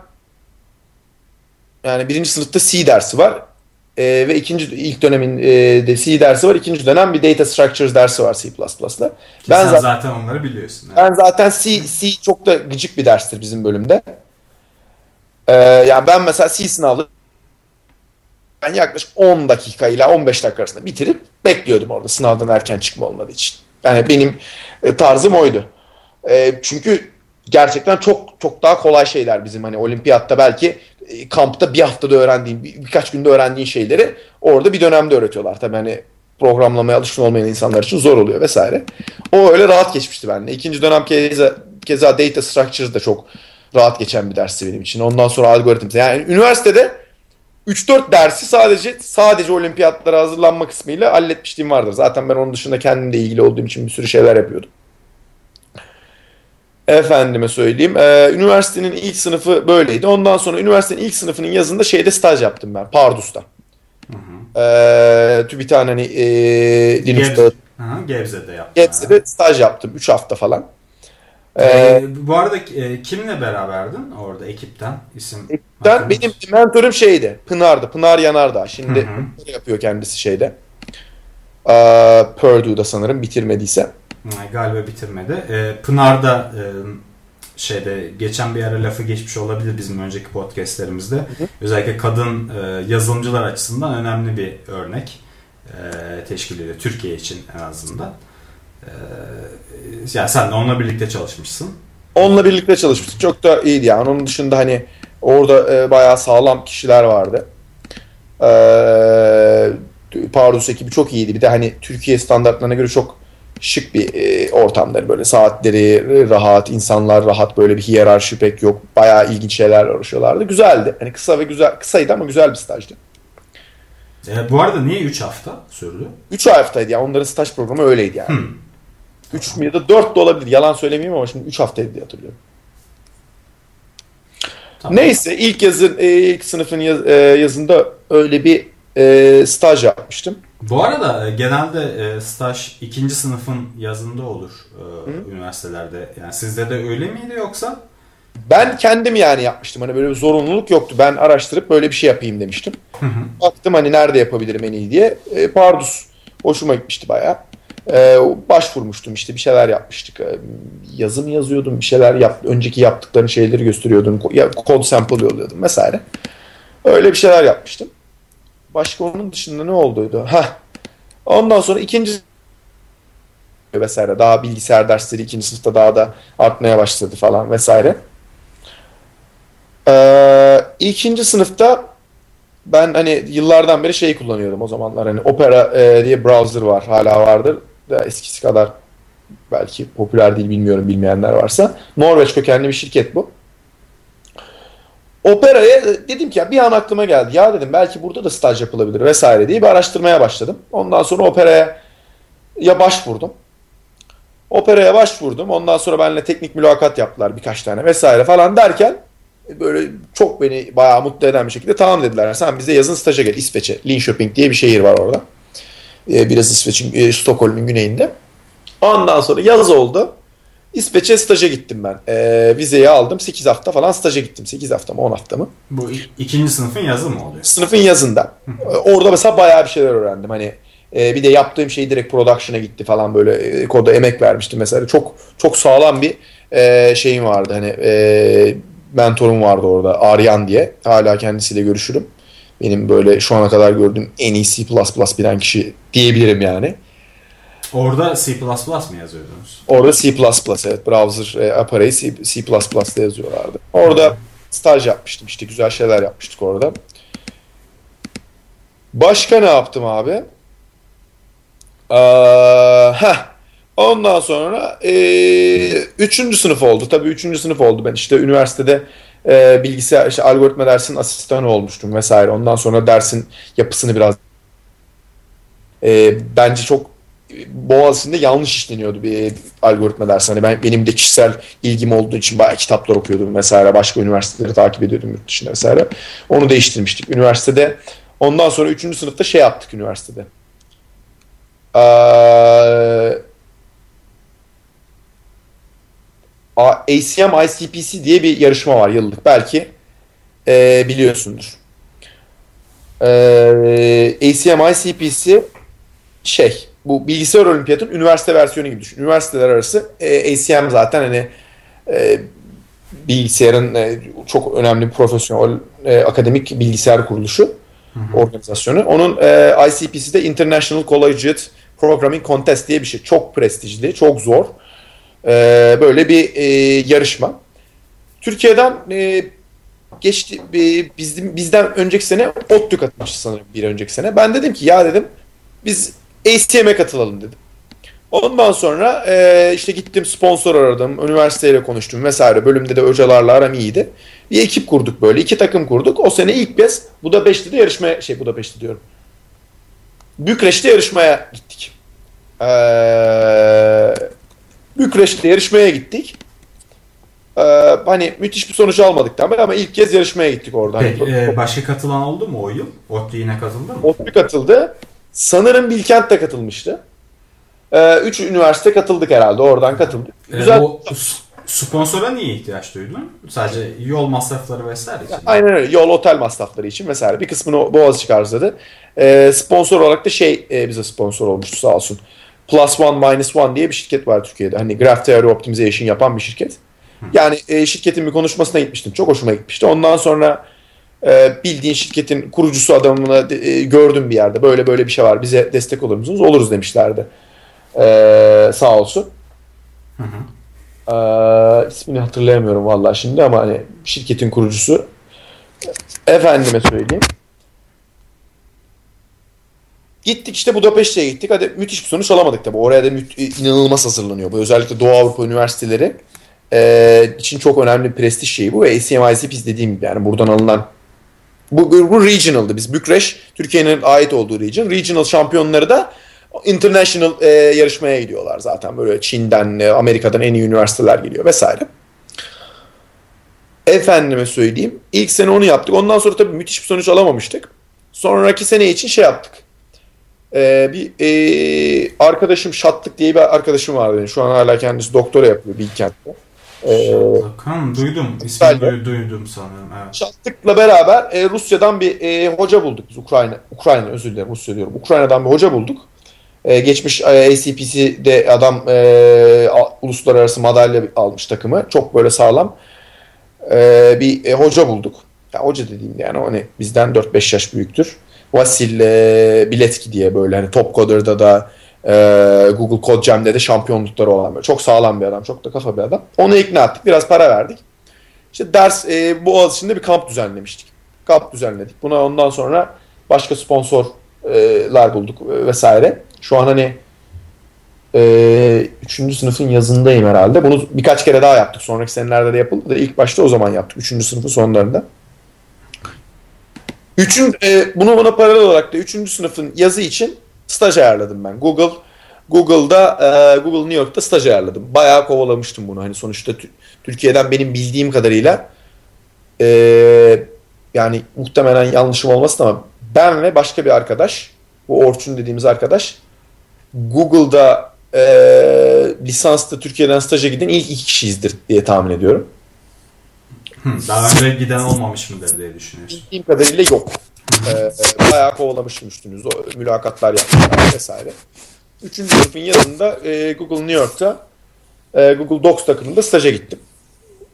yani birinci sınıfta C dersi var. E, ve ikinci ilk dönemin e, de C dersi var. İkinci dönem bir Data Structures dersi var. Ki Ben sen zaten zaten onları biliyorsun. evet. ben zaten C, C çok da gıcık bir derstir bizim bölümde. Ee, yani ben mesela C sınavı ben yaklaşık 10 dakika ile 15 dakika arasında bitirip bekliyordum orada sınavdan erken çıkma olmadığı için. Yani benim e, tarzım oydu. E, çünkü gerçekten çok çok daha kolay şeyler bizim hani olimpiyatta belki e, kampta bir haftada öğrendiğin bir, birkaç günde öğrendiğin şeyleri orada bir dönemde öğretiyorlar. Tabii hani programlamaya alışkın olmayan insanlar için zor oluyor vesaire. O öyle rahat geçmişti benimle. İkinci dönem keza, keza data structures da çok rahat geçen bir dersti benim için. Ondan sonra algoritm. Yani üniversitede 3-4 dersi sadece sadece olimpiyatlara hazırlanma kısmıyla halletmişliğim vardır. Zaten ben onun dışında kendimle ilgili olduğum için bir sürü şeyler yapıyordum. Efendime söyleyeyim. Ee, üniversitenin ilk sınıfı böyleydi. Ondan sonra üniversitenin ilk sınıfının yazında şeyde staj yaptım ben. Pardus'ta. Hı hı. Ee, TÜBİTAK'ın hani e, Linux'ta Gebze- Gebze'de yaptın. Gebze'de staj yaptım. 3 hafta falan. Ee, Ee, bu arada e, kimle beraberdin orada ekipten? İsim hatırlıyor benim mentorum şeydi. Pınar'dı. Pınar Yanardağ. Şimdi Hı hı. yapıyor kendisi şeyde. Ee, Purdue'da sanırım bitirmediyse. Galiba bitirmedi. Ee, Pınar da e, şeyde geçen bir ara lafı geçmiş olabilir bizim önceki podcastlerimizde. Özellikle kadın e, yazılımcılar açısından önemli bir örnek e, teşkil ediyor. Türkiye için en azından. E, yani sen de onunla birlikte çalışmışsın. Onunla birlikte çalışmıştık. Çok da iyiydi yani. Onun dışında hani orada e, bayağı sağlam kişiler vardı. Ee, Pardus ekibi çok iyiydi. Bir de hani Türkiye standartlarına göre çok şık bir e, ortamları böyle saatleri rahat, insanlar rahat böyle bir hiyerarşi pek yok. Bayağı ilginç şeyler uğraşıyorlardı. Güzeldi. Hani kısa ve güzel kısaydı ama güzel bir stajdı. E, bu arada niye 3 hafta sürdü? 3 haftaydı yani onların staj programı öyleydi yani. Hmm. 3 ya da 4 de olabilir. Yalan söylemeyeyim ama şimdi 3 haftaydı diye hatırlıyorum. Tamam. Neyse ilk yazın e, ilk sınıfın yaz- e, yazında öyle bir e, staj yapmıştım. Bu arada e, genelde e, staj ikinci sınıfın yazında olur e, üniversitelerde. Yani sizde de öyle miydi yoksa? Ben kendim yani yapmıştım. Hani böyle bir zorunluluk yoktu. Ben araştırıp böyle bir şey yapayım demiştim. Hı hı. Baktım hani nerede yapabilirim en iyi diye. E, Pardus hoşuma gitmişti bayağı. E, başvurmuştum işte bir şeyler yapmıştık. E, yazı mı yazıyordum bir şeyler yap önceki yaptıklarını şeyleri gösteriyordum. Kod sample yolluyordum vesaire. Öyle bir şeyler yapmıştım. Başka onun dışında ne olduydu? Ha. Ondan sonra ikinci vesaire. Daha bilgisayar dersleri ikinci sınıfta daha da artmaya başladı falan vesaire. Ee, ikinci sınıfta ben hani yıllardan beri şey kullanıyorum o zamanlar hani Opera e, diye browser var hala vardır da eskisi kadar belki popüler değil bilmiyorum bilmeyenler varsa Norveç kökenli bir şirket bu. Opera'ya dedim ki ya bir an aklıma geldi. Ya dedim belki burada da staj yapılabilir vesaire diye bir araştırmaya başladım. Ondan sonra Opera'ya ya başvurdum. Opera'ya başvurdum. Ondan sonra benimle teknik mülakat yaptılar birkaç tane vesaire falan derken böyle çok beni bayağı mutlu eden bir şekilde tamam dediler. Sen bize yazın staja gel İsveç'e. Linköping diye bir şehir var orada. Ee, biraz İsveç'in, e, Stockholm'un güneyinde. Ondan sonra yaz oldu. İsveç'e staja gittim ben. Ee, vizeyi aldım. 8 hafta falan staja gittim. 8 hafta mı 10 hafta mı? Bu ikinci sınıfın yazı mı oluyor? Sınıfın yazında. Orada mesela bayağı bir şeyler öğrendim. Hani e, bir de yaptığım şey direkt production'a gitti falan böyle e, koda emek vermiştim mesela. Çok çok sağlam bir e, şeyim vardı. Hani e, mentorum vardı orada Aryan diye. Hala kendisiyle görüşürüm. Benim böyle şu ana kadar gördüğüm en iyi C++ bilen kişi diyebilirim yani. Orada C++ mı yazıyordunuz? Orada C++ evet. Browser e, aparayı C, C++'da yazıyorlardı. Orada staj yapmıştım işte güzel şeyler yapmıştık orada. Başka ne yaptım abi? Ee, heh. Ondan sonra e, üçüncü sınıf oldu. Tabii üçüncü sınıf oldu. Ben işte üniversitede e, bilgisayar, işte algoritma dersinin asistanı olmuştum vesaire. Ondan sonra dersin yapısını biraz e, bence çok Boğaziçi'nde yanlış işleniyordu bir algoritma dersi. Hani ben, benim de kişisel ilgim olduğu için bayağı kitaplar okuyordum vesaire. Başka üniversiteleri takip ediyordum yurt dışında vesaire. Onu değiştirmiştik. Üniversitede ondan sonra üçüncü sınıfta şey yaptık üniversitede. Ee, ACM ICPC diye bir yarışma var yıllık. Belki e, biliyorsundur. E, ACM ICPC şey bu bilgisayar olimpiyatın üniversite versiyonu gibi düşün. Üniversiteler arası e, ACM zaten hani e, bilgisayarın e, çok önemli profesyonel e, akademik bilgisayar kuruluşu hı hı. organizasyonu. Onun e, ICPC'de International Collegiate Programming Contest diye bir şey. Çok prestijli, çok zor. E, böyle bir e, yarışma. Türkiye'den e, geçti e, bizim bizden önceki sene ODTÜ katılmıştı sanırım bir önceki sene. Ben dedim ki ya dedim biz ACM'e katılalım dedim. Ondan sonra e, işte gittim sponsor aradım, üniversiteyle konuştum vesaire. Bölümde de hocalarla aram iyiydi. Bir ekip kurduk böyle, iki takım kurduk. O sene ilk kez Budapeşte de yarışmaya, şey Budapeşte diyorum. Bükreş'te yarışmaya gittik. Ee, Bükreş'te yarışmaya gittik. Ee, hani müthiş bir sonuç almadık tabii ama ilk kez yarışmaya gittik orada. Peki, e, başka katılan oldu mu o yıl? ODTÜ yine katıldı mı? ODTÜ katıldı. Sanırım Bilkent de katılmıştı. Ee, üç üniversite katıldık herhalde. Oradan katıldık. E, Güzel. O sponsora niye ihtiyaç duydun? Sadece yol masrafları vesaire için. Aynen öyle. Yol otel masrafları için vesaire. Bir kısmını Boğaziçi karşıladı. Ee, sponsor olarak da şey e, bize sponsor olmuştu sağ olsun. Plus One Minus One diye bir şirket var Türkiye'de. Hani Graph Theory Optimization yapan bir şirket. Yani e, şirketin bir konuşmasına gitmiştim. Çok hoşuma gitmişti. Ondan sonra e, bildiğin şirketin kurucusu adamını e, gördüm bir yerde. Böyle böyle bir şey var. Bize destek olur musunuz? Oluruz demişlerdi. E, sağ olsun. Hı hı. E, ismini hatırlayamıyorum vallahi şimdi ama hani şirketin kurucusu. Efendime söyleyeyim. Gittik işte Budapeşte'ye gittik. Hadi müthiş bir sonuç alamadık tabii. Oraya da inanılmaz hazırlanıyor. Bu özellikle Doğu Avrupa üniversiteleri e, için çok önemli bir prestij şeyi bu. Ve ACMIC biz dediğim gibi yani buradan alınan bu, bu regional'dı. Biz Bükreş Türkiye'nin ait olduğu region. Regional şampiyonları da international e, yarışmaya gidiyorlar zaten. Böyle Çin'den, e, Amerika'dan en iyi üniversiteler geliyor vesaire. Efendime söyleyeyim. İlk sene onu yaptık. Ondan sonra tabii müthiş bir sonuç alamamıştık. Sonraki sene için şey yaptık. Ee, bir e, arkadaşım Şatlık diye bir arkadaşım vardı benim. Şu an hala kendisi doktora yapıyor Bilkent'te. Ee, Hakan duydum. İsmini duy, duydum sanırım. Evet. Şatlık'la beraber e, Rusya'dan bir e, hoca bulduk biz. Ukrayna, Ukrayna özür dilerim Rusya diyorum. Ukrayna'dan bir hoca bulduk. E, geçmiş e, ACPC'de adam e, uluslararası madalya almış takımı. Çok böyle sağlam e, bir e, hoca bulduk. Ya, hoca dediğim yani hani bizden 4-5 yaş büyüktür. Vasil e, Biletki diye böyle hani Top Coder'da da Ee, Google Code Jam'de de şampiyonlukları olan böyle. Çok sağlam bir adam. Çok da kafa bir adam. Onu ikna ettik. Biraz para verdik. İşte ders e, Boğaziçi'nde bir kamp düzenlemiştik. Kamp düzenledik. Buna ondan sonra başka sponsorlar bulduk vesaire. Şu an hani e, üçüncü sınıfın yazındayım herhalde. Bunu birkaç kere daha yaptık. Sonraki senelerde de yapıldı da ilk başta o zaman yaptık. Üçüncü sınıfın sonlarında. Üçün, e, bunu buna paralel olarak da üçüncü sınıfın yazı için staj ayarladım ben. Google Google'da e, Google New York'ta staj ayarladım. Bayağı kovalamıştım bunu. Hani sonuçta Türkiye'den benim bildiğim kadarıyla e, yani muhtemelen yanlışım olmasın ama ben ve başka bir arkadaş bu Orçun dediğimiz arkadaş Google'da e, lisanslı Türkiye'den staja giden ilk iki kişiyizdir diye tahmin ediyorum. Daha önce giden olmamış mıdır diye düşünüyorsun. Bildiğim kadarıyla yok. ee, bayağı kovalamıştım üstünüzü. Mülakatlar yapmışlar vesaire. Üçüncü sınıfın yazında e, Google New York'ta e, Google Docs takımında staja gittim.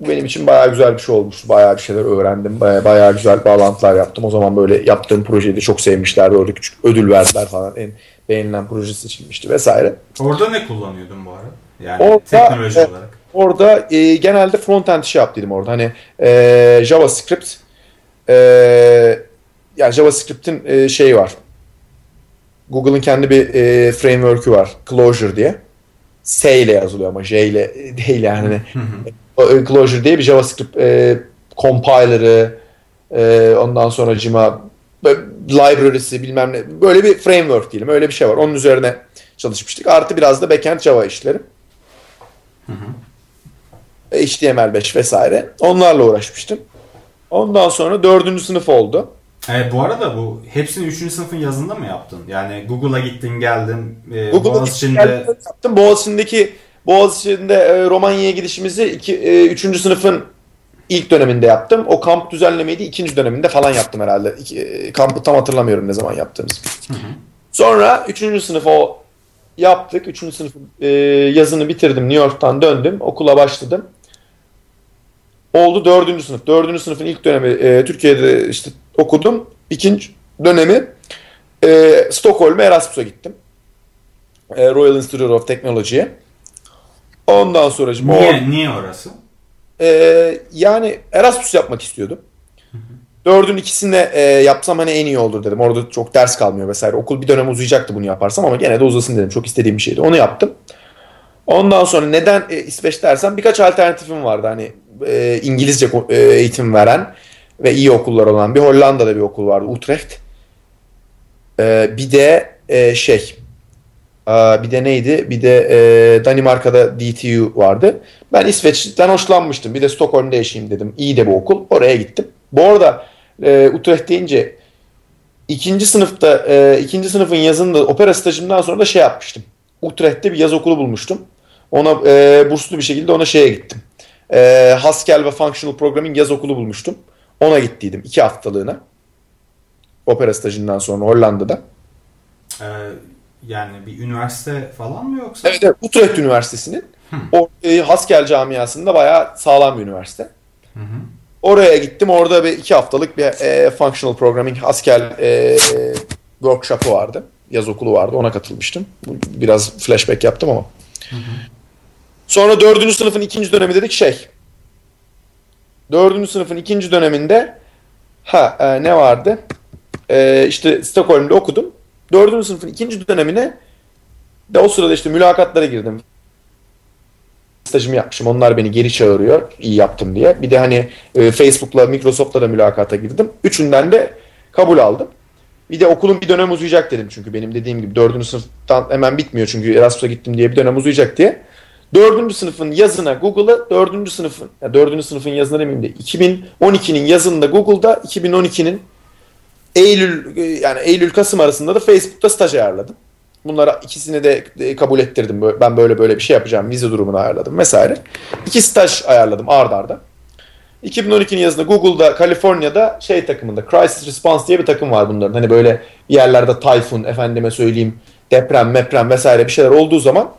Bu benim için bayağı güzel bir şey olmuştu. Bayağı bir şeyler öğrendim. Bayağı, bayağı güzel bağlantılar yaptım. O zaman böyle yaptığım projeyi de çok sevmişlerdi. Orada küçük ödül verdiler falan. En beğenilen proje seçilmişti vesaire. Orada ne kullanıyordun bu arada? Yani orada, teknoloji e, olarak. Orada e, genelde front-end işi yaptıydım orada. Hani e, JavaScript e, yani JavaScript'in e, şeyi var. Google'ın kendi bir e, framework'ü var. Clojure diye. S ile yazılıyor ama J ile değil yani. E, Clojure diye bir JavaScript e, compiler'ı e, ondan sonra cima library'si bilmem ne böyle bir framework diyelim öyle bir şey var. Onun üzerine çalışmıştık. Artı biraz da backend Java işleri. Hı hı. HTML5 vesaire. Onlarla uğraşmıştım. Ondan sonra dördüncü sınıf oldu. Evet bu arada bu hepsini üçüncü sınıfın yazında mı yaptın? Yani Google'a gittin geldin. E, Google'a Boğaziçi'nde... yaptım. Boğaziçi'ndeki Boğaziçi'nde e, Romanya'ya gidişimizi iki, e, üçüncü sınıfın ilk döneminde yaptım. O kamp düzenlemeyi de ikinci döneminde falan yaptım herhalde. İki, e, kampı tam hatırlamıyorum ne zaman yaptığımız. Hı hı. Sonra üçüncü sınıf o yaptık. Üçüncü sınıf e, yazını bitirdim. New York'tan döndüm. Okula başladım. Oldu dördüncü sınıf. Dördüncü sınıfın ilk dönemi e, Türkiye'de işte okudum. İkinci dönemi e, Stockholm'e Erasmus'a gittim. E, Royal Institute of Technology'ye. Ondan sonra... Niye, o, niye orası? E, yani Erasmus yapmak istiyordum. Dördün ikisini e, yapsam hani en iyi olur dedim. Orada çok ders kalmıyor vesaire. Okul bir dönem uzayacaktı bunu yaparsam ama gene de uzasın dedim. Çok istediğim bir şeydi. Onu yaptım. Ondan sonra neden e, İsveç dersem birkaç alternatifim vardı. Hani e, İngilizce e, eğitim veren ve iyi okullar olan bir Hollanda'da bir okul vardı Utrecht. E, bir de e, şey e, bir de neydi? Bir de e, Danimarka'da DTU vardı. Ben İsveç'ten hoşlanmıştım. Bir de Stockholm'da yaşayayım dedim. İyi de bu okul. Oraya gittim. Bu arada e, Utrecht deyince ikinci sınıfta e, ikinci sınıfın yazında opera stajımdan sonra da şey yapmıştım. Utrecht'te bir yaz okulu bulmuştum. Ona e, burslu bir şekilde ona şeye gittim. E, Haskell ve Functional Programming yaz okulu bulmuştum. Ona gittiydim iki haftalığına. Opera stajından sonra Hollanda'da. Ee, yani bir üniversite falan mı yoksa? Evet, evet Utrecht Üniversitesi'nin. O e, Haskell camiasında bayağı sağlam bir üniversite. Hı hı. Oraya gittim. Orada bir iki haftalık bir e, Functional Programming Haskell e, workshop'u vardı. Yaz okulu vardı. Ona katılmıştım. Biraz flashback yaptım ama. Hı hı. Sonra dördüncü sınıfın ikinci dönemi dedik şey. Dördüncü sınıfın ikinci döneminde ha e, ne vardı? E, işte Stockholm'da okudum. Dördüncü sınıfın ikinci dönemine de o sırada işte mülakatlara girdim. Stajımı yapmışım. Onlar beni geri çağırıyor. iyi yaptım diye. Bir de hani e, Facebook'la Microsoft'la da mülakata girdim. Üçünden de kabul aldım. Bir de okulun bir dönem uzayacak dedim çünkü benim dediğim gibi dördüncü sınıftan hemen bitmiyor çünkü Erasmus'a gittim diye bir dönem uzayacak diye. Dördüncü sınıfın yazına Google'ı dördüncü sınıfın, ya dördüncü sınıfın yazına demeyeyim de 2012'nin yazında Google'da 2012'nin Eylül yani Eylül Kasım arasında da Facebook'ta staj ayarladım. Bunlara ikisini de kabul ettirdim. Ben böyle böyle bir şey yapacağım. Vize durumunu ayarladım vesaire. İki staj ayarladım ard arda. 2012'nin yazında Google'da, Kaliforniya'da şey takımında Crisis Response diye bir takım var bunların. Hani böyle yerlerde tayfun, efendime söyleyeyim deprem, meprem vesaire bir şeyler olduğu zaman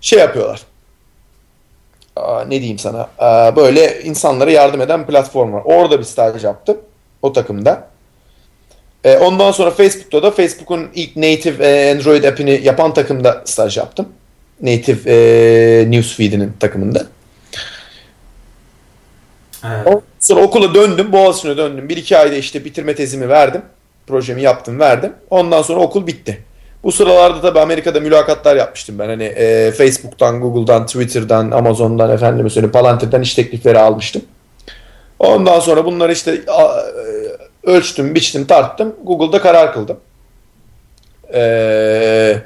şey yapıyorlar. Aa, ne diyeyim sana? Aa, böyle insanlara yardım eden platform var. Orada bir staj yaptım. O takımda. E, ondan sonra Facebook'ta da Facebook'un ilk native e, Android app'ini yapan takımda staj yaptım. Native e, newsfeed'inin takımında. Evet. Ondan sonra okula döndüm. Boğaziçi'ne döndüm. Bir iki ayda işte bitirme tezimi verdim. Projemi yaptım verdim. Ondan sonra okul bitti. Bu sıralarda tabii Amerika'da mülakatlar yapmıştım ben. Hani e, Facebook'tan, Google'dan, Twitter'dan, Amazon'dan, efendim söyleyeyim Palantir'den iş teklifleri almıştım. Ondan sonra bunları işte a, e, ölçtüm, biçtim, tarttım. Google'da karar kıldım. Ee,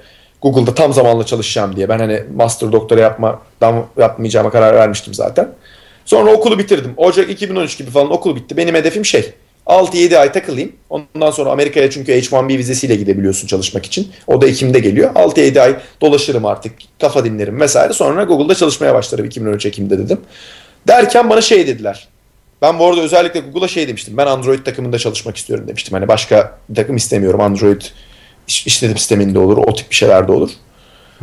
Google'da tam zamanlı çalışacağım diye. Ben hani master doktora yapmadan yapmayacağıma karar vermiştim zaten. Sonra okulu bitirdim. Ocak 2013 gibi falan okul bitti. Benim hedefim şey 6-7 ay takılayım. Ondan sonra Amerika'ya çünkü H1B vizesiyle gidebiliyorsun çalışmak için. O da Ekim'de geliyor. 6-7 ay dolaşırım artık. Kafa dinlerim vesaire. Sonra Google'da çalışmaya başlarım 2013 Ekim'de dedim. Derken bana şey dediler. Ben bu arada özellikle Google'a şey demiştim. Ben Android takımında çalışmak istiyorum demiştim. Hani başka bir takım istemiyorum. Android işletim sisteminde olur. O tip bir şeyler de olur.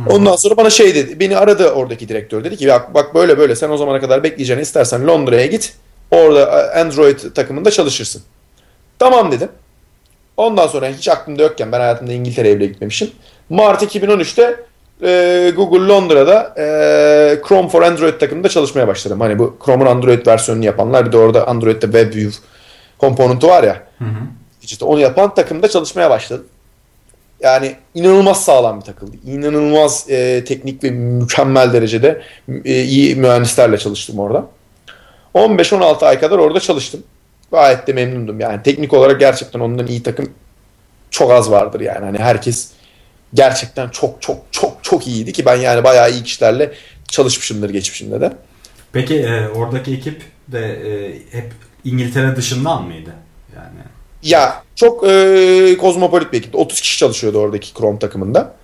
Ondan sonra bana şey dedi. Beni aradı oradaki direktör. Dedi ki bak, bak böyle böyle sen o zamana kadar bekleyeceğini istersen Londra'ya git. Orada Android takımında çalışırsın. Tamam dedim. Ondan sonra hiç aklımda yokken ben hayatımda İngiltere'ye bile gitmemişim. Mart 2013'te e, Google Londra'da e, Chrome for Android takımında çalışmaya başladım. Hani bu Chrome'un Android versiyonunu yapanlar bir de orada Android'de WebView komponenti var ya. Hı hı. İşte onu yapan takımda çalışmaya başladım. Yani inanılmaz sağlam bir takıldı. İnanılmaz e, teknik ve mükemmel derecede e, iyi mühendislerle çalıştım orada. 15-16 ay kadar orada çalıştım. Gayet de memnundum. Yani teknik olarak gerçekten ondan iyi takım çok az vardır yani. Hani herkes gerçekten çok çok çok çok iyiydi ki ben yani bayağı iyi kişilerle çalışmışımdır geçmişimde de. Peki e, oradaki ekip de e, hep İngiltere dışından mıydı? Yani ya çok e, kozmopolit bir ekipti. 30 kişi çalışıyordu oradaki Chrome takımında.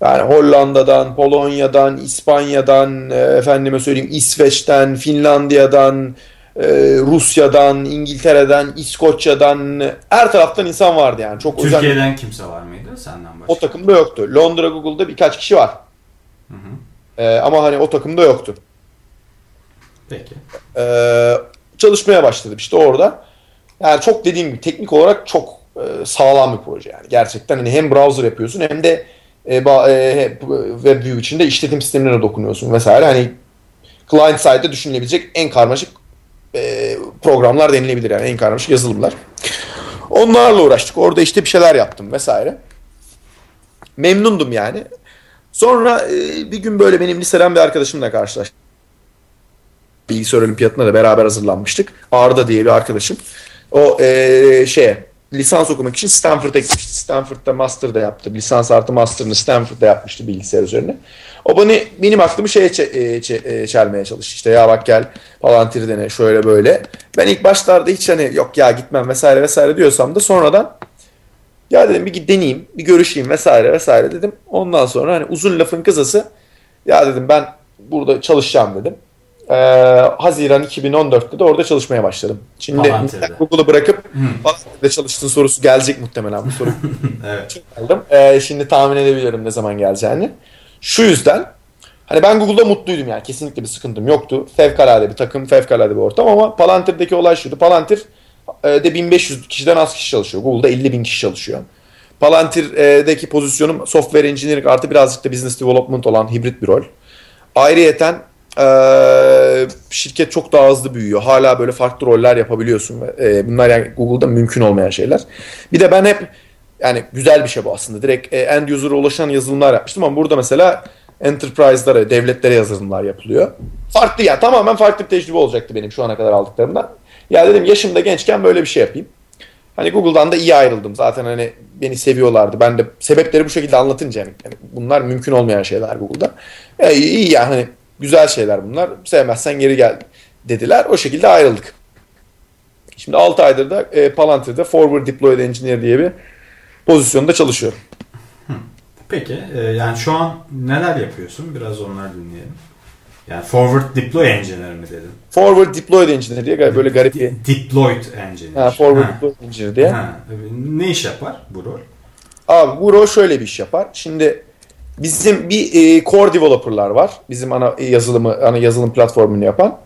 Yani Hollanda'dan, Polonya'dan, İspanya'dan, e, efendime söyleyeyim İsveç'ten, Finlandiya'dan, e, Rusya'dan, İngiltere'den, İskoçya'dan her taraftan insan vardı yani. Çok Türkiye'den özen... kimse var mıydı senden başka? O takımda yoktu. Londra Google'da birkaç kişi var. Hı hı. E, ama hani o takımda yoktu. Peki. E, çalışmaya başladım işte orada. Yani çok dediğim gibi teknik olarak çok e, sağlam bir proje yani. Gerçekten hani hem browser yapıyorsun hem de e, e, WebView içinde işletim sistemlerine dokunuyorsun vesaire. Hani client side'de düşünülebilecek en karmaşık e, programlar denilebilir yani en karmaşık yazılımlar. Onlarla uğraştık. Orada işte bir şeyler yaptım vesaire. Memnundum yani. Sonra e, bir gün böyle benim liseden bir arkadaşımla karşılaştım. Bilgisayar olimpiyatına da beraber hazırlanmıştık. Arda diye bir arkadaşım. O e, şeye lisans okumak için Stanford'a gitmişti. Stanford'da master da yaptı. Lisans artı master'ını Stanford'da yapmıştı bilgisayar üzerine. O bana benim aklımı şeye ç- çelmeye çalıştı. İşte ya bak gel Palantir dene şöyle böyle. Ben ilk başlarda hiç hani yok ya gitmem vesaire vesaire diyorsam da sonradan ya dedim bir deneyeyim, bir görüşeyim vesaire vesaire dedim. Ondan sonra hani uzun lafın kısası ya dedim ben burada çalışacağım dedim e, Haziran 2014'te de orada çalışmaya başladım. Şimdi Google'ı bırakıp Palantir'de çalıştığın sorusu gelecek muhtemelen bu soru. evet. Aldım. E, şimdi tahmin edebilirim ne zaman geleceğini. Şu yüzden hani ben Google'da mutluydum yani kesinlikle bir sıkıntım yoktu. Fevkalade bir takım, fevkalade bir ortam ama Palantir'deki olay şuydu. Palantir e, de 1500 kişiden az kişi çalışıyor. Google'da 50 bin kişi çalışıyor. Palantir'deki pozisyonum software engineering artı birazcık da business development olan hibrit bir rol. Ayrıyeten ee, şirket çok daha hızlı büyüyor. Hala böyle farklı roller yapabiliyorsun. Ee, bunlar yani Google'da mümkün olmayan şeyler. Bir de ben hep yani güzel bir şey bu aslında. Direkt e, end user'a ulaşan yazılımlar yapmıştım ama burada mesela enterprise'lara, devletlere yazılımlar yapılıyor. Farklı yani tamamen farklı bir tecrübe olacaktı benim şu ana kadar aldıklarımdan. Ya dedim yaşımda gençken böyle bir şey yapayım. Hani Google'dan da iyi ayrıldım. Zaten hani beni seviyorlardı. Ben de sebepleri bu şekilde anlatınca yani, bunlar mümkün olmayan şeyler Google'da. Ya iyi yani hani Güzel şeyler bunlar. Sevmezsen geri gel dediler. O şekilde ayrıldık. Şimdi 6 aydır da e, Palantir'de Forward Deployed Engineer diye bir pozisyonda çalışıyorum. Peki e, yani şu an neler yapıyorsun? Biraz onlar dinleyelim. Yani Forward Deploy Engineer mi dedin? Forward Deployed Engineer diye böyle garip bir... Deployed Engineer. Ha, forward ha. Deployed Engineer diye. Ha. Ne iş yapar bu rol? Abi bu rol şöyle bir iş yapar. Şimdi Bizim bir e, core developer'lar var. Bizim ana yazılımı, ana yazılım platformunu yapan.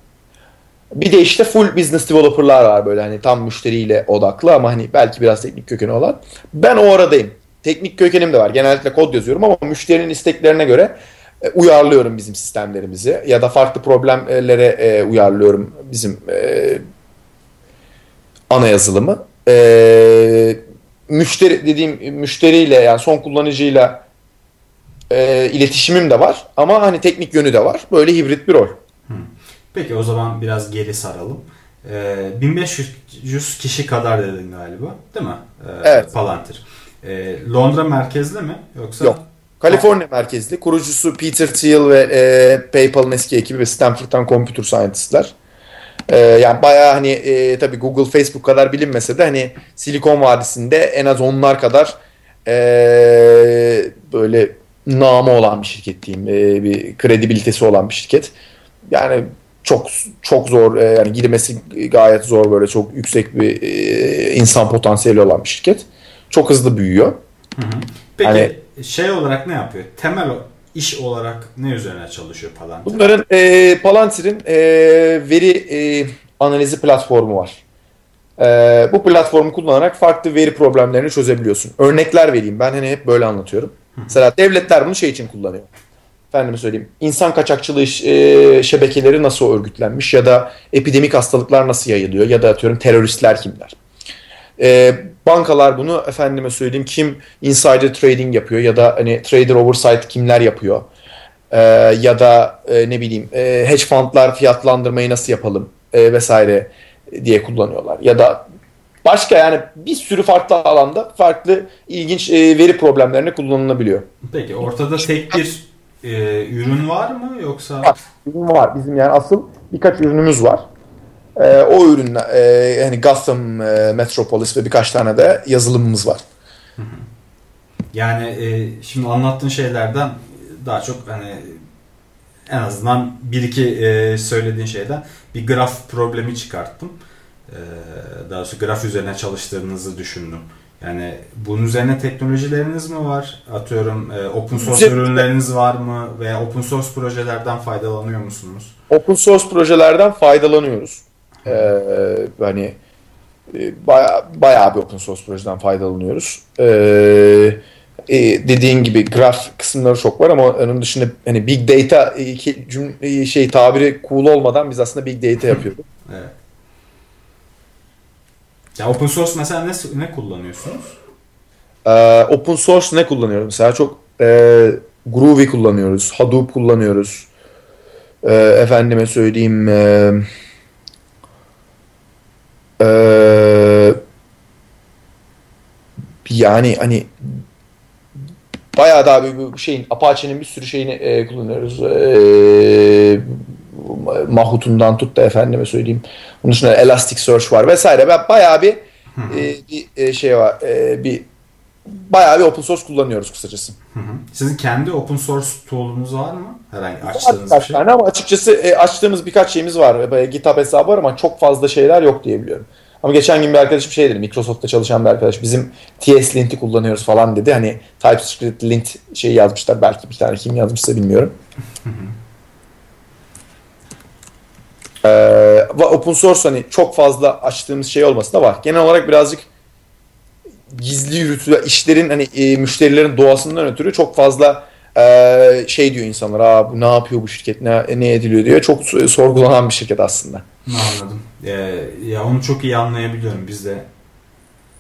Bir de işte full business developer'lar var böyle hani tam müşteriyle odaklı ama hani belki biraz teknik kökeni olan. Ben o aradayım. Teknik kökenim de var. Genellikle kod yazıyorum ama müşterinin isteklerine göre e, uyarlıyorum bizim sistemlerimizi ya da farklı problemlere e, uyarlıyorum bizim e, ana yazılımı. Müşteri dediğim müşteriyle yani son kullanıcıyla e, iletişimim de var ama hani teknik yönü de var. Böyle hibrit bir rol. Peki o zaman biraz geri saralım. Ee, 1500 kişi kadar dedin galiba değil mi? Ee, evet. Palantir. Ee, Londra merkezli mi yoksa? Yok. Kaliforniya merkezli. Kurucusu Peter Thiel ve e, PayPal'ın eski ekibi ve Stanford'dan computer scientistler. E, yani bayağı hani e, tabii Google, Facebook kadar bilinmese de hani Silikon Vadisi'nde en az onlar kadar e, böyle namı olan bir şirket diyeyim. E, bir kredibilitesi olan bir şirket. Yani çok çok zor e, yani girmesi gayet zor böyle çok yüksek bir e, insan potansiyeli olan bir şirket. Çok hızlı büyüyor. Hı hı. Peki hani, şey olarak ne yapıyor? Temel iş olarak ne üzerine çalışıyor Palantir? Bunların e, Palantir'in e, veri e, analizi platformu var. E, bu platformu kullanarak farklı veri problemlerini çözebiliyorsun. Örnekler vereyim. Ben hani hep böyle anlatıyorum. Mesela devletler bunu şey için kullanıyor. Efendime söyleyeyim. İnsan kaçakçılığı e, şebekeleri nasıl örgütlenmiş ya da epidemik hastalıklar nasıl yayılıyor ya da atıyorum teröristler kimler. E, bankalar bunu efendime söyleyeyim kim insider trading yapıyor ya da hani trader oversight kimler yapıyor. E, ya da e, ne bileyim e, hedge fundlar fiyatlandırmayı nasıl yapalım e, vesaire diye kullanıyorlar. Ya da başka yani bir sürü farklı alanda farklı ilginç e, veri problemlerine kullanılabiliyor. Peki ortada tek bir e, ürün var mı yoksa? Var, ürün var. Bizim yani asıl birkaç ürünümüz var. E, o ürünler e, yani Gotham e, Metropolis ve birkaç tane de yazılımımız var. Yani e, şimdi anlattığın şeylerden daha çok hani en azından bir iki e, söylediğin şeyden bir graf problemi çıkarttım. E, daha doğrusu graf üzerine çalıştığınızı düşündüm. Yani bunun üzerine teknolojileriniz mi var? Atıyorum e, open source ürünleriniz var mı? Veya open source projelerden faydalanıyor musunuz? Open source projelerden faydalanıyoruz. Ee, hani e, baya, bayağı bir open source projeden faydalanıyoruz. Ee, e, dediğin gibi graf kısımları çok var ama onun dışında hani big data cümle, şey tabiri cool olmadan biz aslında big data yapıyoruz. evet. Ya open source mesela ne, ne kullanıyorsunuz? Ee, open source ne kullanıyoruz? Mesela çok e, Groovy kullanıyoruz, Hadoop kullanıyoruz. E, efendime söyleyeyim e, e, yani hani bayağı daha bir, bir şeyin Apache'nin bir sürü şeyini e, kullanıyoruz. E, Mahut'undan tut da efendime söyleyeyim. Onun dışında Elasticsearch var vesaire. Ben bayağı bir, e, bir e, şey var. E, bir bayağı bir open source kullanıyoruz kısacası. Hı hı. Sizin kendi open source tool'unuz var mı? Herhangi açtığınız bir şey? Tane ama açıkçası e, açtığımız birkaç şeyimiz var. E, GitHub hesabı var ama çok fazla şeyler yok diye biliyorum. Ama geçen gün bir arkadaşım şey dedi. Microsoft'ta çalışan bir arkadaş. Bizim TS Lint'i kullanıyoruz falan dedi. Hani TypeScript Lint şeyi yazmışlar. Belki bir tane kim yazmışsa bilmiyorum. Ee, open source hani çok fazla açtığımız şey olması da var. Genel olarak birazcık gizli yürütü işlerin hani e, müşterilerin doğasından ötürü çok fazla e, şey diyor insanlar. Aa bu ne yapıyor bu şirket ne, ne ediliyor diyor. Çok sorgulanan bir şirket aslında. Anladım. Ee, ya onu çok iyi anlayabiliyorum. Biz de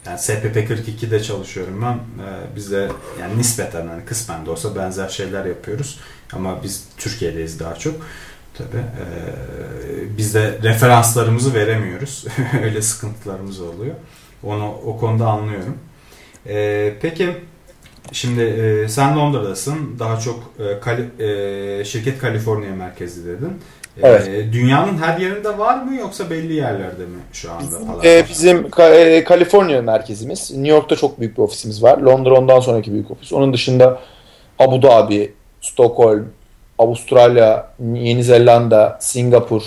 yani SPP 42'de çalışıyorum ben. Ee, biz de yani nispeten hani kısmen de olsa benzer şeyler yapıyoruz. Ama biz Türkiye'deyiz daha çok. Tabii. Ee, biz de referanslarımızı veremiyoruz. Öyle sıkıntılarımız oluyor. Onu o konuda anlıyorum. Ee, peki şimdi e, sen Londra'dasın. Daha çok e, Kali, e, şirket Kaliforniya merkezli dedin. E, evet. E, dünyanın her yerinde var mı yoksa belli yerlerde mi şu anda? Bizim, e, bizim e, Kaliforniya merkezimiz. New York'ta çok büyük bir ofisimiz var. Londra ondan sonraki büyük ofis. Onun dışında Abu Dhabi, Stockholm, Avustralya, Yeni Zelanda, Singapur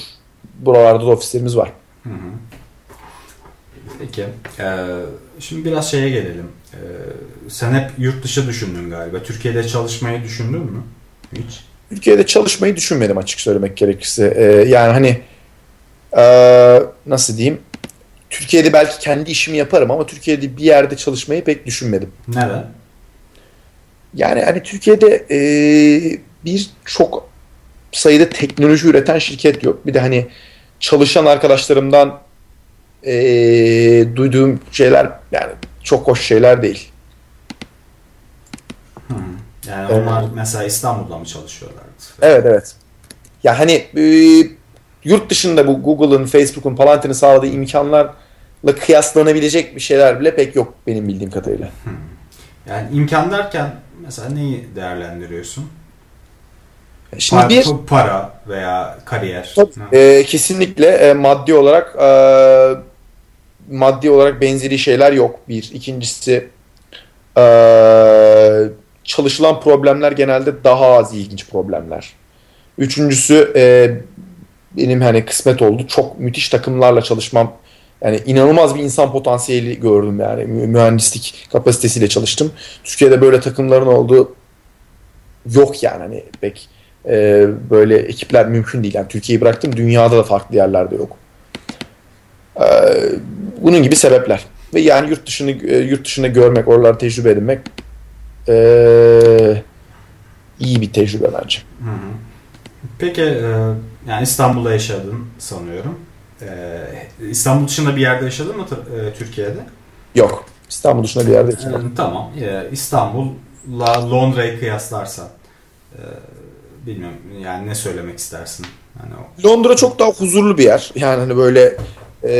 buralarda da ofislerimiz var. Hı hı. Peki. Ee, şimdi biraz şeye gelelim. Ee, sen hep yurt dışı düşündün galiba. Türkiye'de çalışmayı düşündün mü? Hiç. Türkiye'de çalışmayı düşünmedim açık söylemek gerekirse. Ee, yani hani nasıl diyeyim? Türkiye'de belki kendi işimi yaparım ama Türkiye'de bir yerde çalışmayı pek düşünmedim. Neden? Yani hani Türkiye'de e, bir çok sayıda teknoloji üreten şirket yok. Bir de hani çalışan arkadaşlarımdan e, duyduğum şeyler yani çok hoş şeyler değil. Hı. Yani onlar mesela İstanbul'da mı çalışıyorlardı? Evet evet. Ya hani e, yurt dışında bu Google'ın, Facebook'un, Palantir'in sağladığı imkanlarla kıyaslanabilecek bir şeyler bile pek yok benim bildiğim kadarıyla. Yani imkan derken mesela neyi değerlendiriyorsun? Şimdi Pa- bir pa- para veya kariyer. E, kesinlikle e, maddi olarak e, maddi olarak benzeri şeyler yok. Bir. İkincisi e, çalışılan problemler genelde daha az ilginç problemler. Üçüncüsü e, benim hani kısmet oldu. Çok müthiş takımlarla çalışmam. Yani inanılmaz bir insan potansiyeli gördüm yani. Mü- Mühendislik kapasitesiyle çalıştım. Türkiye'de böyle takımların olduğu yok yani hani pek e, böyle ekipler mümkün değil. Yani Türkiye'yi bıraktım dünyada da farklı yerlerde yok. E, bunun gibi sebepler. Ve yani yurt dışını e, yurt dışında görmek, oraları tecrübe edinmek e, iyi bir tecrübe bence. Hı hı. Peki e, yani İstanbul'da yaşadın sanıyorum. E, İstanbul dışında bir yerde yaşadın mı e, Türkiye'de? Yok. İstanbul dışında bir yerde yaşamadım. E, tamam. E, İstanbul'la Londra'yı kıyaslarsan e, bilmiyorum yani ne söylemek istersin? Hani o Londra çok daha huzurlu bir yer. Yani hani böyle e,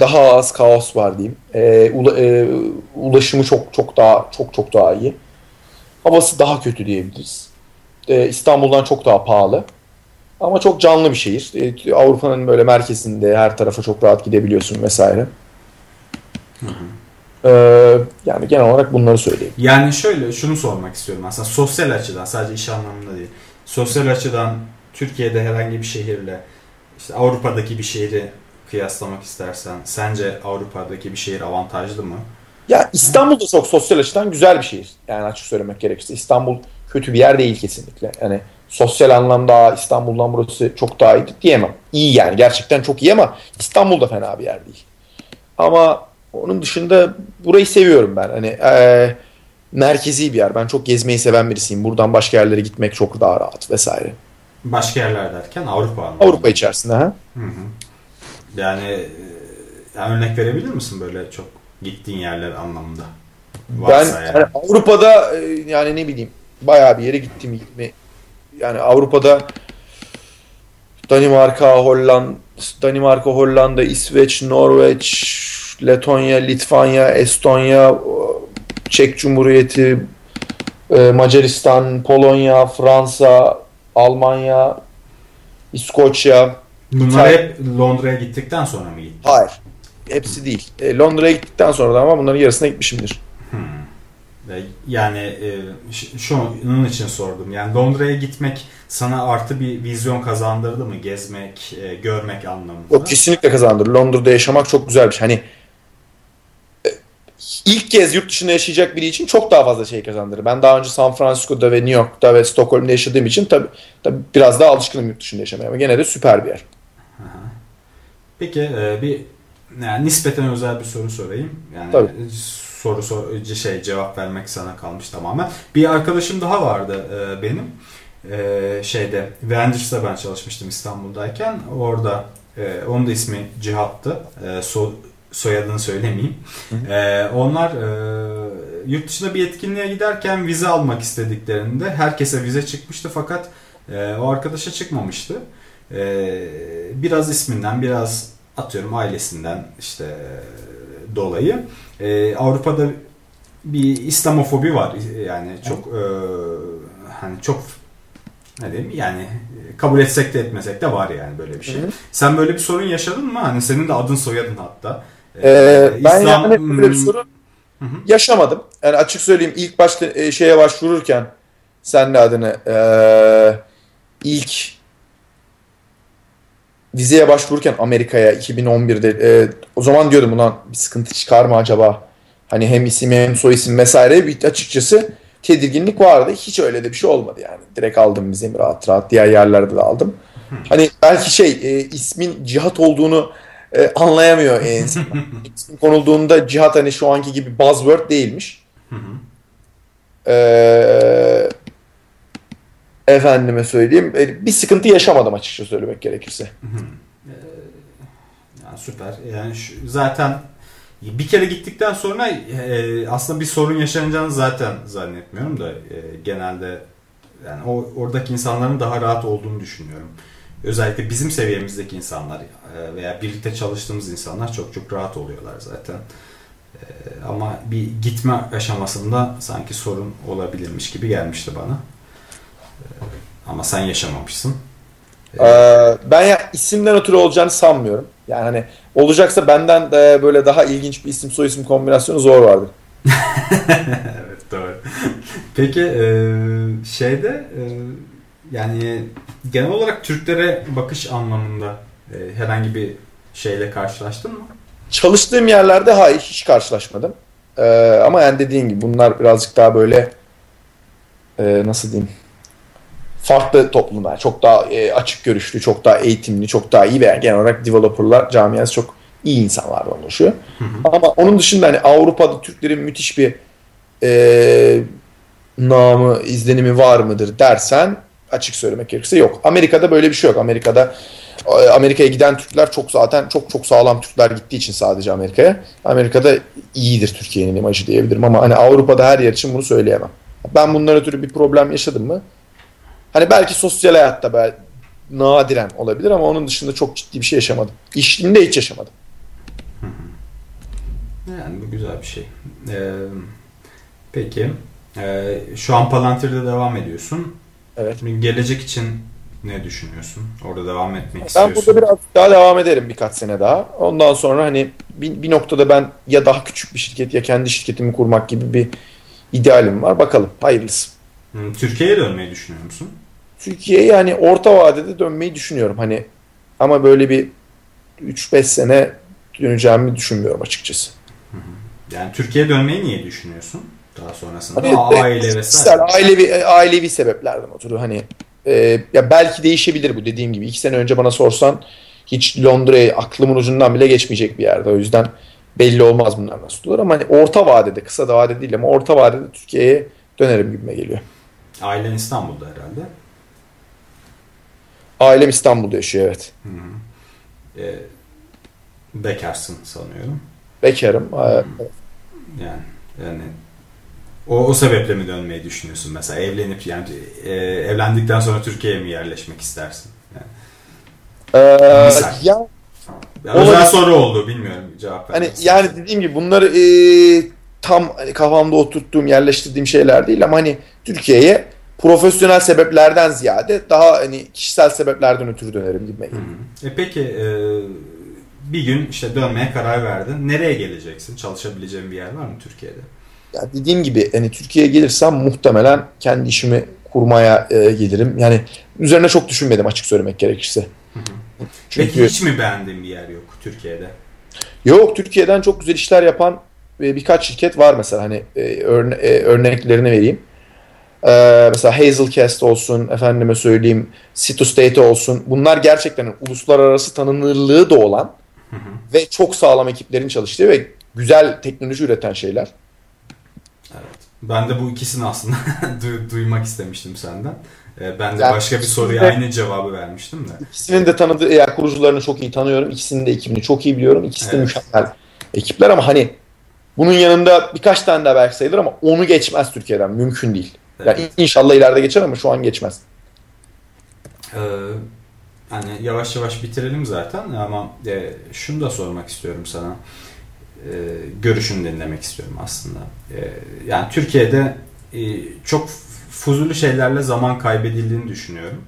daha az kaos var diyeyim. E, ula- e, ulaşımı çok çok daha çok çok daha iyi. Havası daha kötü diyebiliriz. E, İstanbul'dan çok daha pahalı. Ama çok canlı bir şehir. E, Avrupa'nın böyle merkezinde her tarafa çok rahat gidebiliyorsun vesaire. E, yani genel olarak bunları söyleyeyim. Yani şöyle şunu sormak istiyorum aslında sosyal açıdan sadece iş anlamında değil. Sosyal açıdan Türkiye'de herhangi bir şehirle işte Avrupa'daki bir şehri kıyaslamak istersen sence Avrupa'daki bir şehir avantajlı mı? Ya İstanbul da çok sosyal açıdan güzel bir şehir. Yani açık söylemek gerekirse. İstanbul kötü bir yer değil kesinlikle. Yani sosyal anlamda İstanbul'dan burası çok daha iyi diyemem. İyi yani gerçekten çok iyi ama İstanbul da fena bir yer değil. Ama onun dışında burayı seviyorum ben. Hani eee, merkezi bir yer. Ben çok gezmeyi seven birisiyim. Buradan başka yerlere gitmek çok daha rahat vesaire. Başka yerler derken Avrupa anlamında. Avrupa içerisinde ha. Hı hı. Yani, e, yani örnek verebilir misin böyle çok gittiğin yerler anlamında? Ben Varsa yani. hani Avrupa'da e, yani ne bileyim bayağı bir yere gittim. Yani Avrupa'da Danimarka, Hollanda, Danimarka, Hollanda, İsveç, Norveç, Letonya, Litvanya, Estonya, Çek Cumhuriyeti, e, Macaristan, Polonya, Fransa, Almanya, İskoçya. Bunlar hep Londra'ya gittikten sonra mı gittin? Hayır. Hepsi değil. E, Londra'ya gittikten sonra da ama bunların yarısına gitmişimdir. Ve Yani e, şunun için sordum. Yani Londra'ya gitmek sana artı bir vizyon kazandırdı mı? Gezmek, e, görmek anlamında. Yok kesinlikle kazandır. Londra'da yaşamak çok güzel bir şey. Hani ilk kez yurt dışında yaşayacak biri için çok daha fazla şey kazandırır. Ben daha önce San Francisco'da ve New York'ta ve Stockholm'da yaşadığım için tabii biraz daha alışkınım yurt dışında yaşamaya ama gene de süper bir yer. Peki e, bir yani nispeten özel bir soru sorayım. Yani Tabii. soru sor, şey cevap vermek sana kalmış tamamen. Bir arkadaşım daha vardı e, benim. E, şeyde Avengers'da ben çalışmıştım İstanbul'dayken. Orada e, onun da ismi Cihat'tı. E, so- soyadını söylemeyeyim. E, onlar e, yurt dışında bir etkinliğe giderken vize almak istediklerinde herkese vize çıkmıştı fakat e, o arkadaşa çıkmamıştı. E, biraz isminden, biraz atıyorum ailesinden işte e, dolayı e, Avrupa'da bir İslamofobi var yani çok e, hani çok ne diyeyim yani e, kabul etsek de etmesek de var yani böyle bir şey. Hı. Sen böyle bir sorun yaşadın mı? Hani senin de adın soyadın hatta. Ee, ben İslam- yani böyle bir Hmm, sorun Hı hı. yaşamadım. Yani açık söyleyeyim ilk başta e, şeye başvururken sen de adını e, ilk vizeye başvururken Amerika'ya 2011'de e, o zaman diyordum ulan bir sıkıntı çıkar mı acaba? Hani hem isim hem soy isim vesaire bir açıkçası tedirginlik vardı. Hiç öyle de bir şey olmadı yani. Direkt aldım vizemi rahat rahat. Diğer yerlerde de aldım. Hani belki şey e, ismin cihat olduğunu e, anlayamıyor e, insan. İsmin konulduğunda cihat hani şu anki gibi buzzword değilmiş. Ee, efendime söyleyeyim e, bir sıkıntı yaşamadım açıkça söylemek gerekirse. Yani süper. Yani şu, zaten bir kere gittikten sonra e, aslında bir sorun yaşanacağını zaten zannetmiyorum da e, genelde yani o oradaki insanların daha rahat olduğunu düşünüyorum. Özellikle bizim seviyemizdeki insanlar e, veya birlikte çalıştığımız insanlar çok çok rahat oluyorlar zaten. E, ama bir gitme aşamasında sanki sorun olabilirmiş gibi gelmişti bana. E, ama sen yaşamamışsın. Ee, ben ya isimden ötürü olacağını sanmıyorum. Yani hani olacaksa benden de böyle daha ilginç bir isim soy isim kombinasyonu zor vardı. evet doğru. Peki şeyde yani genel olarak Türklere bakış anlamında e, herhangi bir şeyle karşılaştın mı? Çalıştığım yerlerde hayır hiç karşılaşmadım. Ee, ama yani dediğin gibi bunlar birazcık daha böyle e, nasıl diyeyim farklı toplumlar. Çok daha e, açık görüşlü, çok daha eğitimli, çok daha iyi veya genel olarak developerlar camiası çok iyi insanlardan oluşuyor. Hı hı. Ama onun dışında hani Avrupa'da Türklerin müthiş bir e, namı, izlenimi var mıdır dersen açık söylemek gerekirse yok. Amerika'da böyle bir şey yok. Amerika'da e, Amerika'ya giden Türkler çok zaten çok çok sağlam Türkler gittiği için sadece Amerika'ya. Amerika'da iyidir Türkiye'nin imajı diyebilirim ama hani Avrupa'da her yer için bunu söyleyemem. Ben bundan ötürü bir problem yaşadım mı? Hani belki sosyal hayatta belki nadiren olabilir ama onun dışında çok ciddi bir şey yaşamadım. İşimde hiç yaşamadım. Yani bu güzel bir şey. Ee, peki. Ee, şu an Palantir'de devam ediyorsun. Evet. Gelecek için ne düşünüyorsun? Orada devam etmek ben istiyorsun. Ben burada biraz daha devam ederim birkaç sene daha. Ondan sonra hani bir, bir noktada ben ya daha küçük bir şirket ya kendi şirketimi kurmak gibi bir idealim var. Bakalım hayırlısı. Türkiye'ye dönmeyi düşünüyor musun? Türkiye'ye yani orta vadede dönmeyi düşünüyorum. Hani ama böyle bir 3-5 sene döneceğimi düşünmüyorum açıkçası. Yani Türkiye'ye dönmeyi niye düşünüyorsun? Daha sonrasında hani, aile vesaire. Ailevi, ailevi sebeplerden ötürü hani e, ya belki değişebilir bu dediğim gibi. iki sene önce bana sorsan hiç Londra'ya aklımın ucundan bile geçmeyecek bir yerde. O yüzden belli olmaz bunlar nasıl olur ama hani orta vadede, kısa da vadede değil ama orta vadede Türkiye'ye dönerim gibime geliyor. Ailen İstanbul'da herhalde. Ailem İstanbul'da yaşıyor evet. Hı hı. E, bekarsın sanıyorum. Bekarım. Hı. Yani yani o, o sebeple mi dönmeyi düşünüyorsun mesela evlenip yani e, evlendikten sonra Türkiye'ye mi yerleşmek istersin? Yani. Ee, Misal. ya yani özel soru oldu bilmiyorum cevap Hani yani dediğim gibi bunları e, tam hani kafamda oturttuğum yerleştirdiğim şeyler değil ama hani Türkiye'ye profesyonel sebeplerden ziyade daha hani kişisel sebeplerden ötürü dönerim gibi. Hı E peki e, bir gün işte dönmeye karar verdin. Nereye geleceksin? Çalışabileceğin bir yer var mı Türkiye'de? Ya dediğim gibi hani Türkiye'ye gelirsem muhtemelen kendi işimi kurmaya e, gelirim. Yani üzerine çok düşünmedim açık söylemek gerekirse. Çünkü... Peki hiç mi beğendiğin bir yer yok Türkiye'de? Yok Türkiye'den çok güzel işler yapan e, birkaç şirket var mesela hani e, örne e, örneklerini vereyim. Ee, mesela Hazelcast olsun, efendime söyleyeyim Cytostate olsun. Bunlar gerçekten uluslararası tanınırlığı da olan hı hı. ve çok sağlam ekiplerin çalıştığı ve güzel teknoloji üreten şeyler. Ben de bu ikisini aslında duymak istemiştim senden. Ee, ben de yani başka bir soruya de, aynı cevabı vermiştim de. İkisinin de tanıdığı, yani kurucularını çok iyi tanıyorum. İkisinin de ekibini çok iyi biliyorum. İkisi de evet. mükemmel ekipler ama hani bunun yanında birkaç tane daha belki sayılır ama onu geçmez Türkiye'den. Mümkün değil. Evet. Yani inşallah ileride geçer ama şu an geçmez. Ee, hani yavaş yavaş bitirelim zaten ama e, şunu da sormak istiyorum sana. E, görüşünü dinlemek istiyorum aslında. E, yani Türkiye'de e, çok fuzuli şeylerle zaman kaybedildiğini düşünüyorum.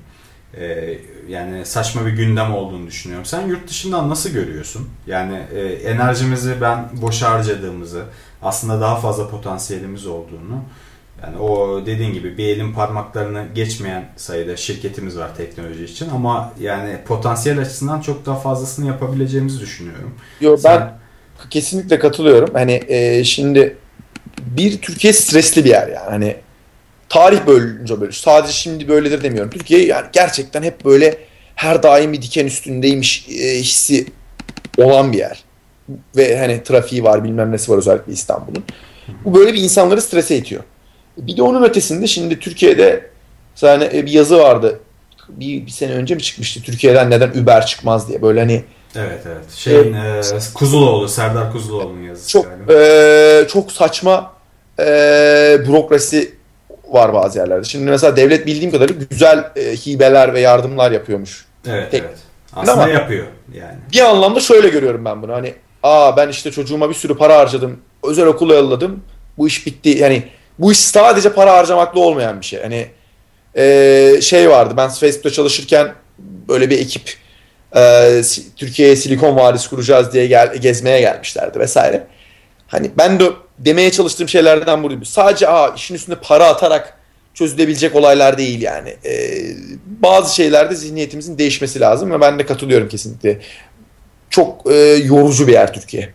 E, yani saçma bir gündem olduğunu düşünüyorum. Sen yurt dışından nasıl görüyorsun? Yani e, enerjimizi ben boş harcadığımızı, aslında daha fazla potansiyelimiz olduğunu yani o dediğin gibi bir elin parmaklarını geçmeyen sayıda şirketimiz var teknoloji için ama yani potansiyel açısından çok daha fazlasını yapabileceğimizi düşünüyorum. Yo Sen... kesinlikle katılıyorum. Hani e, şimdi bir Türkiye stresli bir yer yani. Hani tarih bölünce böyle. Sadece şimdi böyledir demiyorum. Türkiye yani gerçekten hep böyle her daim bir diken üstündeymiş e, hissi olan bir yer. Ve hani trafiği var bilmem nesi var özellikle İstanbul'un. Bu böyle bir insanları strese itiyor. Bir de onun ötesinde şimdi Türkiye'de yani bir yazı vardı. Bir, bir sene önce mi çıkmıştı Türkiye'den neden Uber çıkmaz diye. Böyle hani Evet evet. Şeyin e, Kuzuloğlu, Serdar Kuzuloğlu'nun yazısı çok e, çok saçma e, bürokrasi var bazı yerlerde. Şimdi mesela devlet bildiğim kadarıyla güzel e, hibeler ve yardımlar yapıyormuş. Evet Tek, evet. Aslında Ama yapıyor yani. Bir anlamda şöyle görüyorum ben bunu. Hani aa ben işte çocuğuma bir sürü para harcadım. Özel okula yolladım. Bu iş bitti. Yani bu iş sadece para harcamakla olmayan bir şey. Hani e, şey vardı. Ben Facebook'ta çalışırken böyle bir ekip e, Türkiye'ye Silikon Vadisi kuracağız diye gel, gezmeye gelmişlerdi vesaire. Hani ben de demeye çalıştığım şeylerden buydu. Sadece aa, işin üstünde para atarak çözülebilecek olaylar değil yani. Ee, bazı şeylerde zihniyetimizin değişmesi lazım ve ben de katılıyorum kesinlikle. Çok e, yorucu bir yer Türkiye.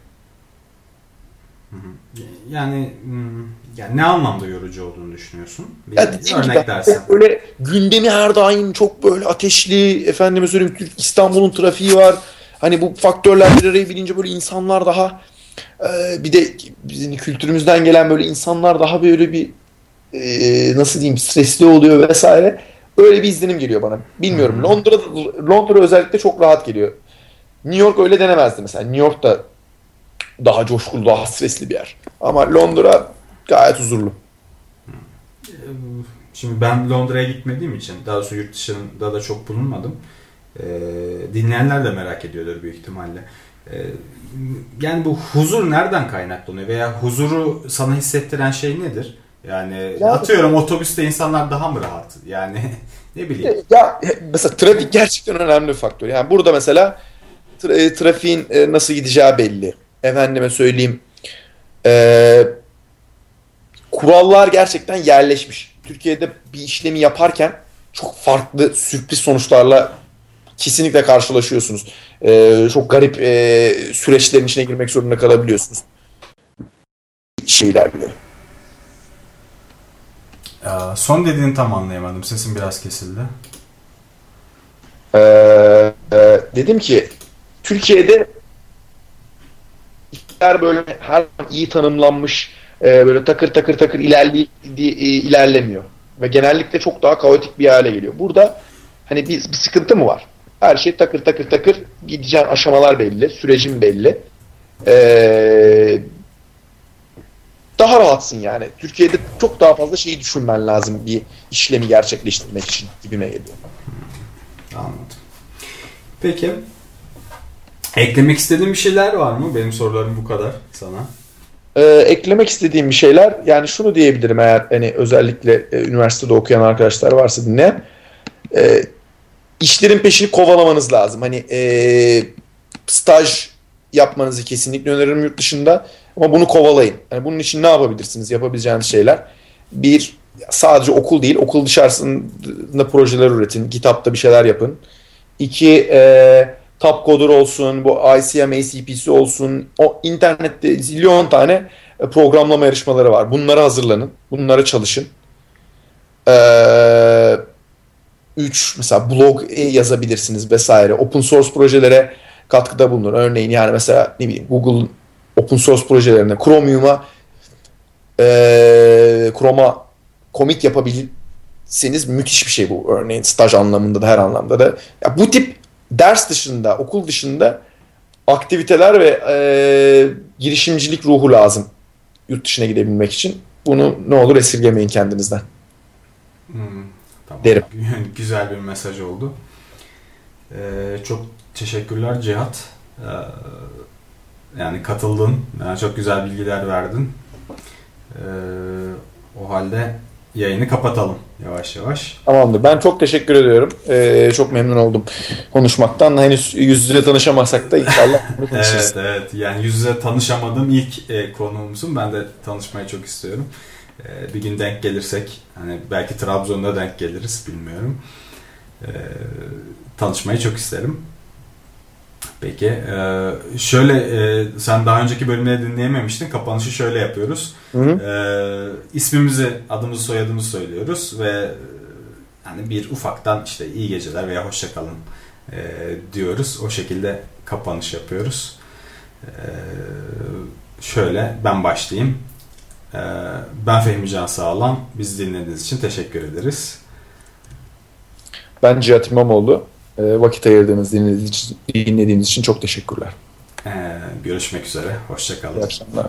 Yani hmm, yani ne anlamda yorucu olduğunu düşünüyorsun? Bir ya örnek dersen. Böyle gündemi her daim çok böyle ateşli, efendime söyleyeyim İstanbul'un trafiği var. Hani bu faktörler bir araya bilince böyle insanlar daha e, bir de bizim kültürümüzden gelen böyle insanlar daha böyle bir e, nasıl diyeyim stresli oluyor vesaire. Öyle bir izlenim geliyor bana. Bilmiyorum. Hmm. Londra Londra özellikle çok rahat geliyor. New York öyle denemezdi mesela. New York da daha coşkulu, daha stresli bir yer. Ama Londra gayet huzurlu. Şimdi ben Londra'ya gitmediğim için, daha doğrusu yurt dışında da çok bulunmadım. Ee, dinleyenler de merak ediyordur büyük ihtimalle. Ee, yani bu huzur nereden kaynaklanıyor veya huzuru sana hissettiren şey nedir? Yani ya, atıyorum otobüste insanlar daha mı rahat? Yani ne bileyim. Ya mesela trafik gerçekten önemli bir faktör. Yani burada mesela tra- e, trafiğin e, nasıl gideceği belli. Efendime söyleyeyim. E, kurallar gerçekten yerleşmiş. Türkiye'de bir işlemi yaparken çok farklı sürpriz sonuçlarla kesinlikle karşılaşıyorsunuz. E, çok garip e, süreçlerin içine girmek zorunda kalabiliyorsunuz. Şeyler bile. Ya, son dediğini tam anlayamadım. Sesim biraz kesildi. Ee, e, dedim ki Türkiye'de işler böyle her iyi tanımlanmış e, böyle takır takır takır ilerli, e, ilerlemiyor. Ve genellikle çok daha kaotik bir hale geliyor. Burada hani bir, bir sıkıntı mı var? Her şey takır takır takır gideceğin aşamalar belli, sürecin belli. Ee, daha rahatsın yani. Türkiye'de çok daha fazla şeyi düşünmen lazım bir işlemi gerçekleştirmek için gibime geliyor. Anladım. Peki. Eklemek istediğin bir şeyler var mı? Benim sorularım bu kadar sana. Ee, eklemek istediğim bir şeyler yani şunu diyebilirim eğer hani özellikle e, üniversitede okuyan arkadaşlar varsa dinleyen e, işlerin peşini kovalamanız lazım. Hani e, staj yapmanızı kesinlikle öneririm yurt dışında ama bunu kovalayın. Yani bunun için ne yapabilirsiniz? Yapabileceğiniz şeyler bir sadece okul değil okul dışarısında projeler üretin. GitHub'da bir şeyler yapın. İki e, Topcoder olsun, bu ICM, ACPC olsun. O internette zilyon tane e, programlama yarışmaları var. Bunlara hazırlanın. Bunlara çalışın. Ee, üç, mesela blog yazabilirsiniz vesaire. Open source projelere katkıda bulunur. Örneğin yani mesela ne bileyim Google open source projelerine Chromium'a e, Chrome'a commit yapabilirseniz müthiş bir şey bu. Örneğin staj anlamında da her anlamda da. Ya bu tip ders dışında, okul dışında aktiviteler ve e, girişimcilik ruhu lazım yurt dışına gidebilmek için. Bunu ne olur esirgemeyin kendinizden. Hmm, tamam. Derim. Güzel bir mesaj oldu. Ee, çok teşekkürler Cihat. Ee, yani katıldın. Yani çok güzel bilgiler verdin. Ee, o halde yayını kapatalım yavaş yavaş. Tamamdır. Ben çok teşekkür ediyorum. Ee, çok memnun oldum konuşmaktan. Henüz yüz yüze tanışamasak da inşallah Evet evet. Yani yüz yüze tanışamadığım ilk e, konuğumsun. Ben de tanışmayı çok istiyorum. E, bir gün denk gelirsek hani belki Trabzon'da denk geliriz bilmiyorum. E, tanışmayı çok isterim. Peki. E, şöyle e, sen daha önceki bölümleri dinleyememiştin. Kapanışı şöyle yapıyoruz. Hı hı. E, ismimizi, adımızı, soyadımızı söylüyoruz ve yani bir ufaktan işte iyi geceler veya hoşçakalın e, diyoruz. O şekilde kapanış yapıyoruz. E, şöyle ben başlayayım. E, ben Fehmi Can Sağlam. Biz dinlediğiniz için teşekkür ederiz. Ben Cihat İmamoğlu. E, vakit ayırdığınız, dinlediğiniz için, dinlediğiniz için çok teşekkürler. E, görüşmek üzere. Hoşçakalın. İyi akşamlar.